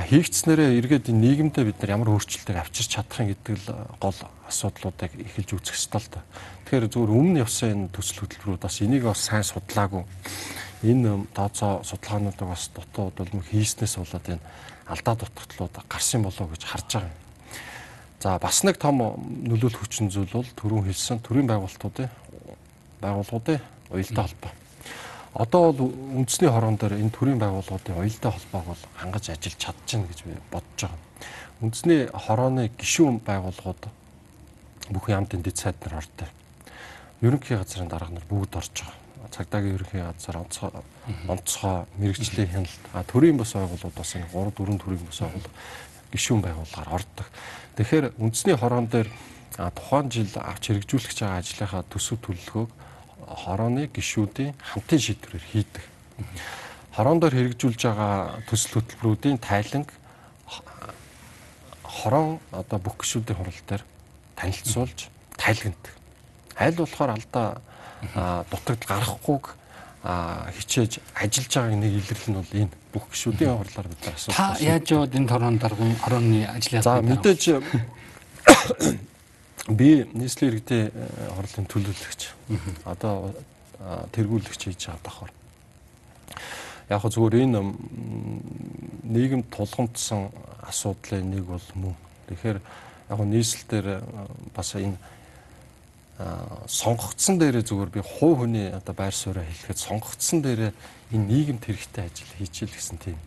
C: хийгдснээрээ эргээд нийгэмдээ бид нар ямар өөрчлөлтөөр авчирч чадах юм гэдэг л гол асуудлуудыг эхэлж үүсгэх ёстой л да. Тэгэхээр зүгээр өмнө явсан энэ төсөл хөтөлбөрүүд бас энийг бас сайн судлаагүй. Энэ тооцоо судалгаануудыг бас дотоод улмыг хийснээс болоод энэ алдаа дутагдлууд гарсан болоо гэж харж байгаа юм. За бас нэг том нөлөөлөх хүчин зүйл бол түрүүн хэлсэн төрийн байгууллагуудын байгууллагуудын уялдаа холбоо одоо бол үндэсний хорон дээр энэ төрийн байгууллагуудын уялдаа холбоог бол хангаж ажиллаж чадчихна гэж би бодож байгаа. Үндэсний хорооны гишүүн байгууллагууд бүх яамтын дэд сайд нар ордог. Ерөнхий газрын дарга нар бүгд орж байгаа. Цагдаагийн ерөнхий газар онцгой онцгой мэрэгжлийн хяналт а төрийн бас байгууллагууд бас энэ 3 4 төрийн бас байгууллага гишүүн байгууллагаар ордог. Тэгэхээр үндэсний хорон дээр тухайн жил авч хэрэгжүүлэх байгаа ажлынхаа төсөв төлөлгөөг хорооны гişүүдийн хамтын шийдвэрээр хийдэг. Хорон дээр хэрэгжүүлж байгаа төсөл хөтөлбөрүүдийн тайланг хорон одоо бүх гişүүдийн хурал дээр танилцуулж тайлгандаг. Аль болохоор алдаа дутагдал гарахгүйг хичээж ажиллаж байгааг нэг илэрлэл нь бол энэ бүх гişүүдийн хурлаар бид
B: байна. Та яаж яваад энэ торон даргын хорооны ажлын
C: За мэдээж [COUGHS] би нийслэлийн иргэдийн э, хорлын төлөөлөгч. Одоо тэргүүлэгч хийж байгаа давхар. Яг хөө зүгээр энэ нийгэм тулгамдсан асуудлын нэг бол мөн. Тэгэхээр яг хөө нийслэлээр э, бас энэ сонгогдсон дээрээ зүгээр би хувь хүний одоо байр сууриа хэлэхэд сонгогдсон дээрээ энэ нийгэмд хэрэгтэй ажил хийчихэл гэсэн тийм.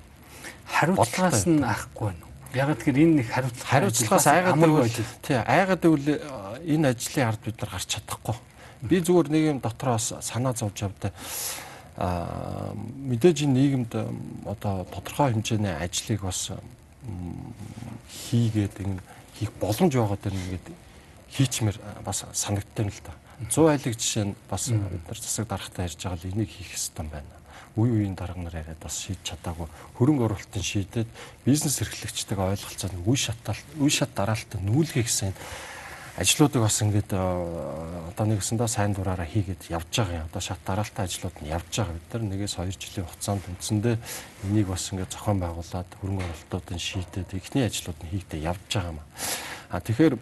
B: Хариуцлагаас нь ахгүй байна Яг тэгэхээр энэ нэг хариуцлага
C: хариуцлагаас айгаад байвал тий айгаад байвал энэ ажлын ард бид нар гарч чадахгүй. Би зүгээр нэг юм дотроос санаа зовж явдаа а мэдээж энэ нийгэмд одоо тодорхой хэмжээний ажлыг бас хийгээд ингэ хийх боломж байгаа дэр ингээд хийчмэр бас санагдтал л да. 100 айлыг жишээ нь бас бид нар засаг дарахтаа ярьж байгаа л энийг хийх ёстой байна үе үеийн дарга нар яриад бас шийдэж чадаагүй хөрөнгө оруулалтын шийдэд бизнес эрхлэгчтэйгээ ойлголцоод үе шатаал үе шат дараалтад нүүлгэх гэсэн ажлуудыг бас ингээд э, одоо нэгсэндээ сайн дураараа хийгээд явж байгаа юм. Одоо шат дараалтын ажлууд нь явж байгаа. Бид нар нэгээс 2 жилийн хугацаанд үндсэндээ энийг бас ингээд зохион байгуулад хөрөнгө оруулалтуудын шийдэд эхний ажлууд нь хийхдээ явж байгаа юм. А тэгэхээр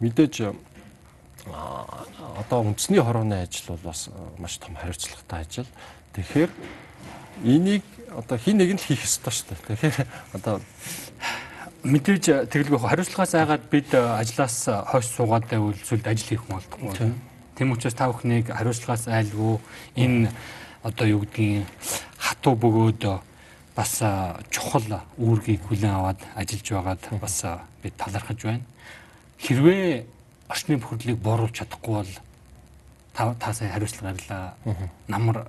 C: мэдээж э, одоо үндэсний хорооны ажил бол бас э, маш том хариуцлагатай ажил. Тэгэхээр энийг одоо хин нэг нь л хийх ёстой шүү дээ. Тэгэхээр одоо
B: мэдээж тэгэлгүй хариуцлагаас айгаад бид ажлаас хойш суугаад байвал зүйлд ажил хийх болдгоо. Тэм учраас та бүхнийг хариуцлагаас айлгүй энэ одоо юу гэдгийг хатуу бөгөөд бас чухал үүргийг хүлээн аваад ажиллаж байгаад бас бид талархаж байна. Хэрвээ орчны бохирдлыг бууруулж чадахгүй бол та та сая хариуцлага гарлаа. Намар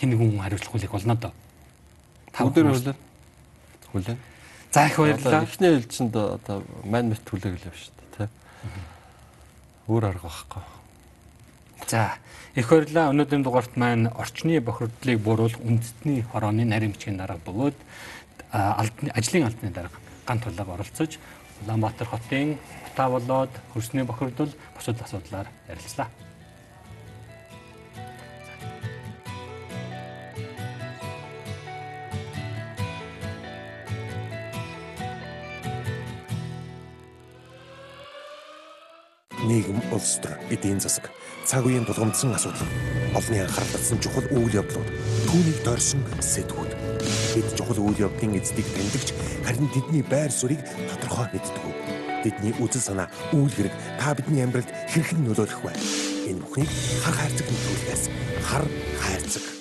B: хин нэг хүн хариуцлах хүлээх болно доо.
C: Та өдөр хүлээн. Хүлээн.
B: За их баярлалаа.
C: Эхний ээлжинд одоо мань мэт хүлээгэл явж шүү дээ, тий. Өөр арга байхгүй.
B: За их баярлалаа. Өнөөдрийн дугаарт маань орчны бохирдлыг бууруулах үндэсний хорооны нарийн бичгийн дарга бөгөөд ажлын албаны дарга ган тулаг оролцож Улаанбаатар хотын та болоод хөрсний бохирдол бусад асуудлаар ярилцлаа.
A: Нийгэм улс төр эдийн засаг. Цаг үеийн тулгымдсан асуудал. Олонний анхаарал татсан чухал үйл явдлууд. Түүнийг дорсон сэтгүүд. Бид чухал үйл явдлын эздийг тэмдэгч харин тэдний байр суурийг тодорхой мэддэг. Тэдний үзэл санаа үйл хэрэг та бидний амьдралд хэрхэн нөлөөлөх вэ? Энэ бүхнийг хар хайрцаг нөлөөлөхөөс хар хайрцаг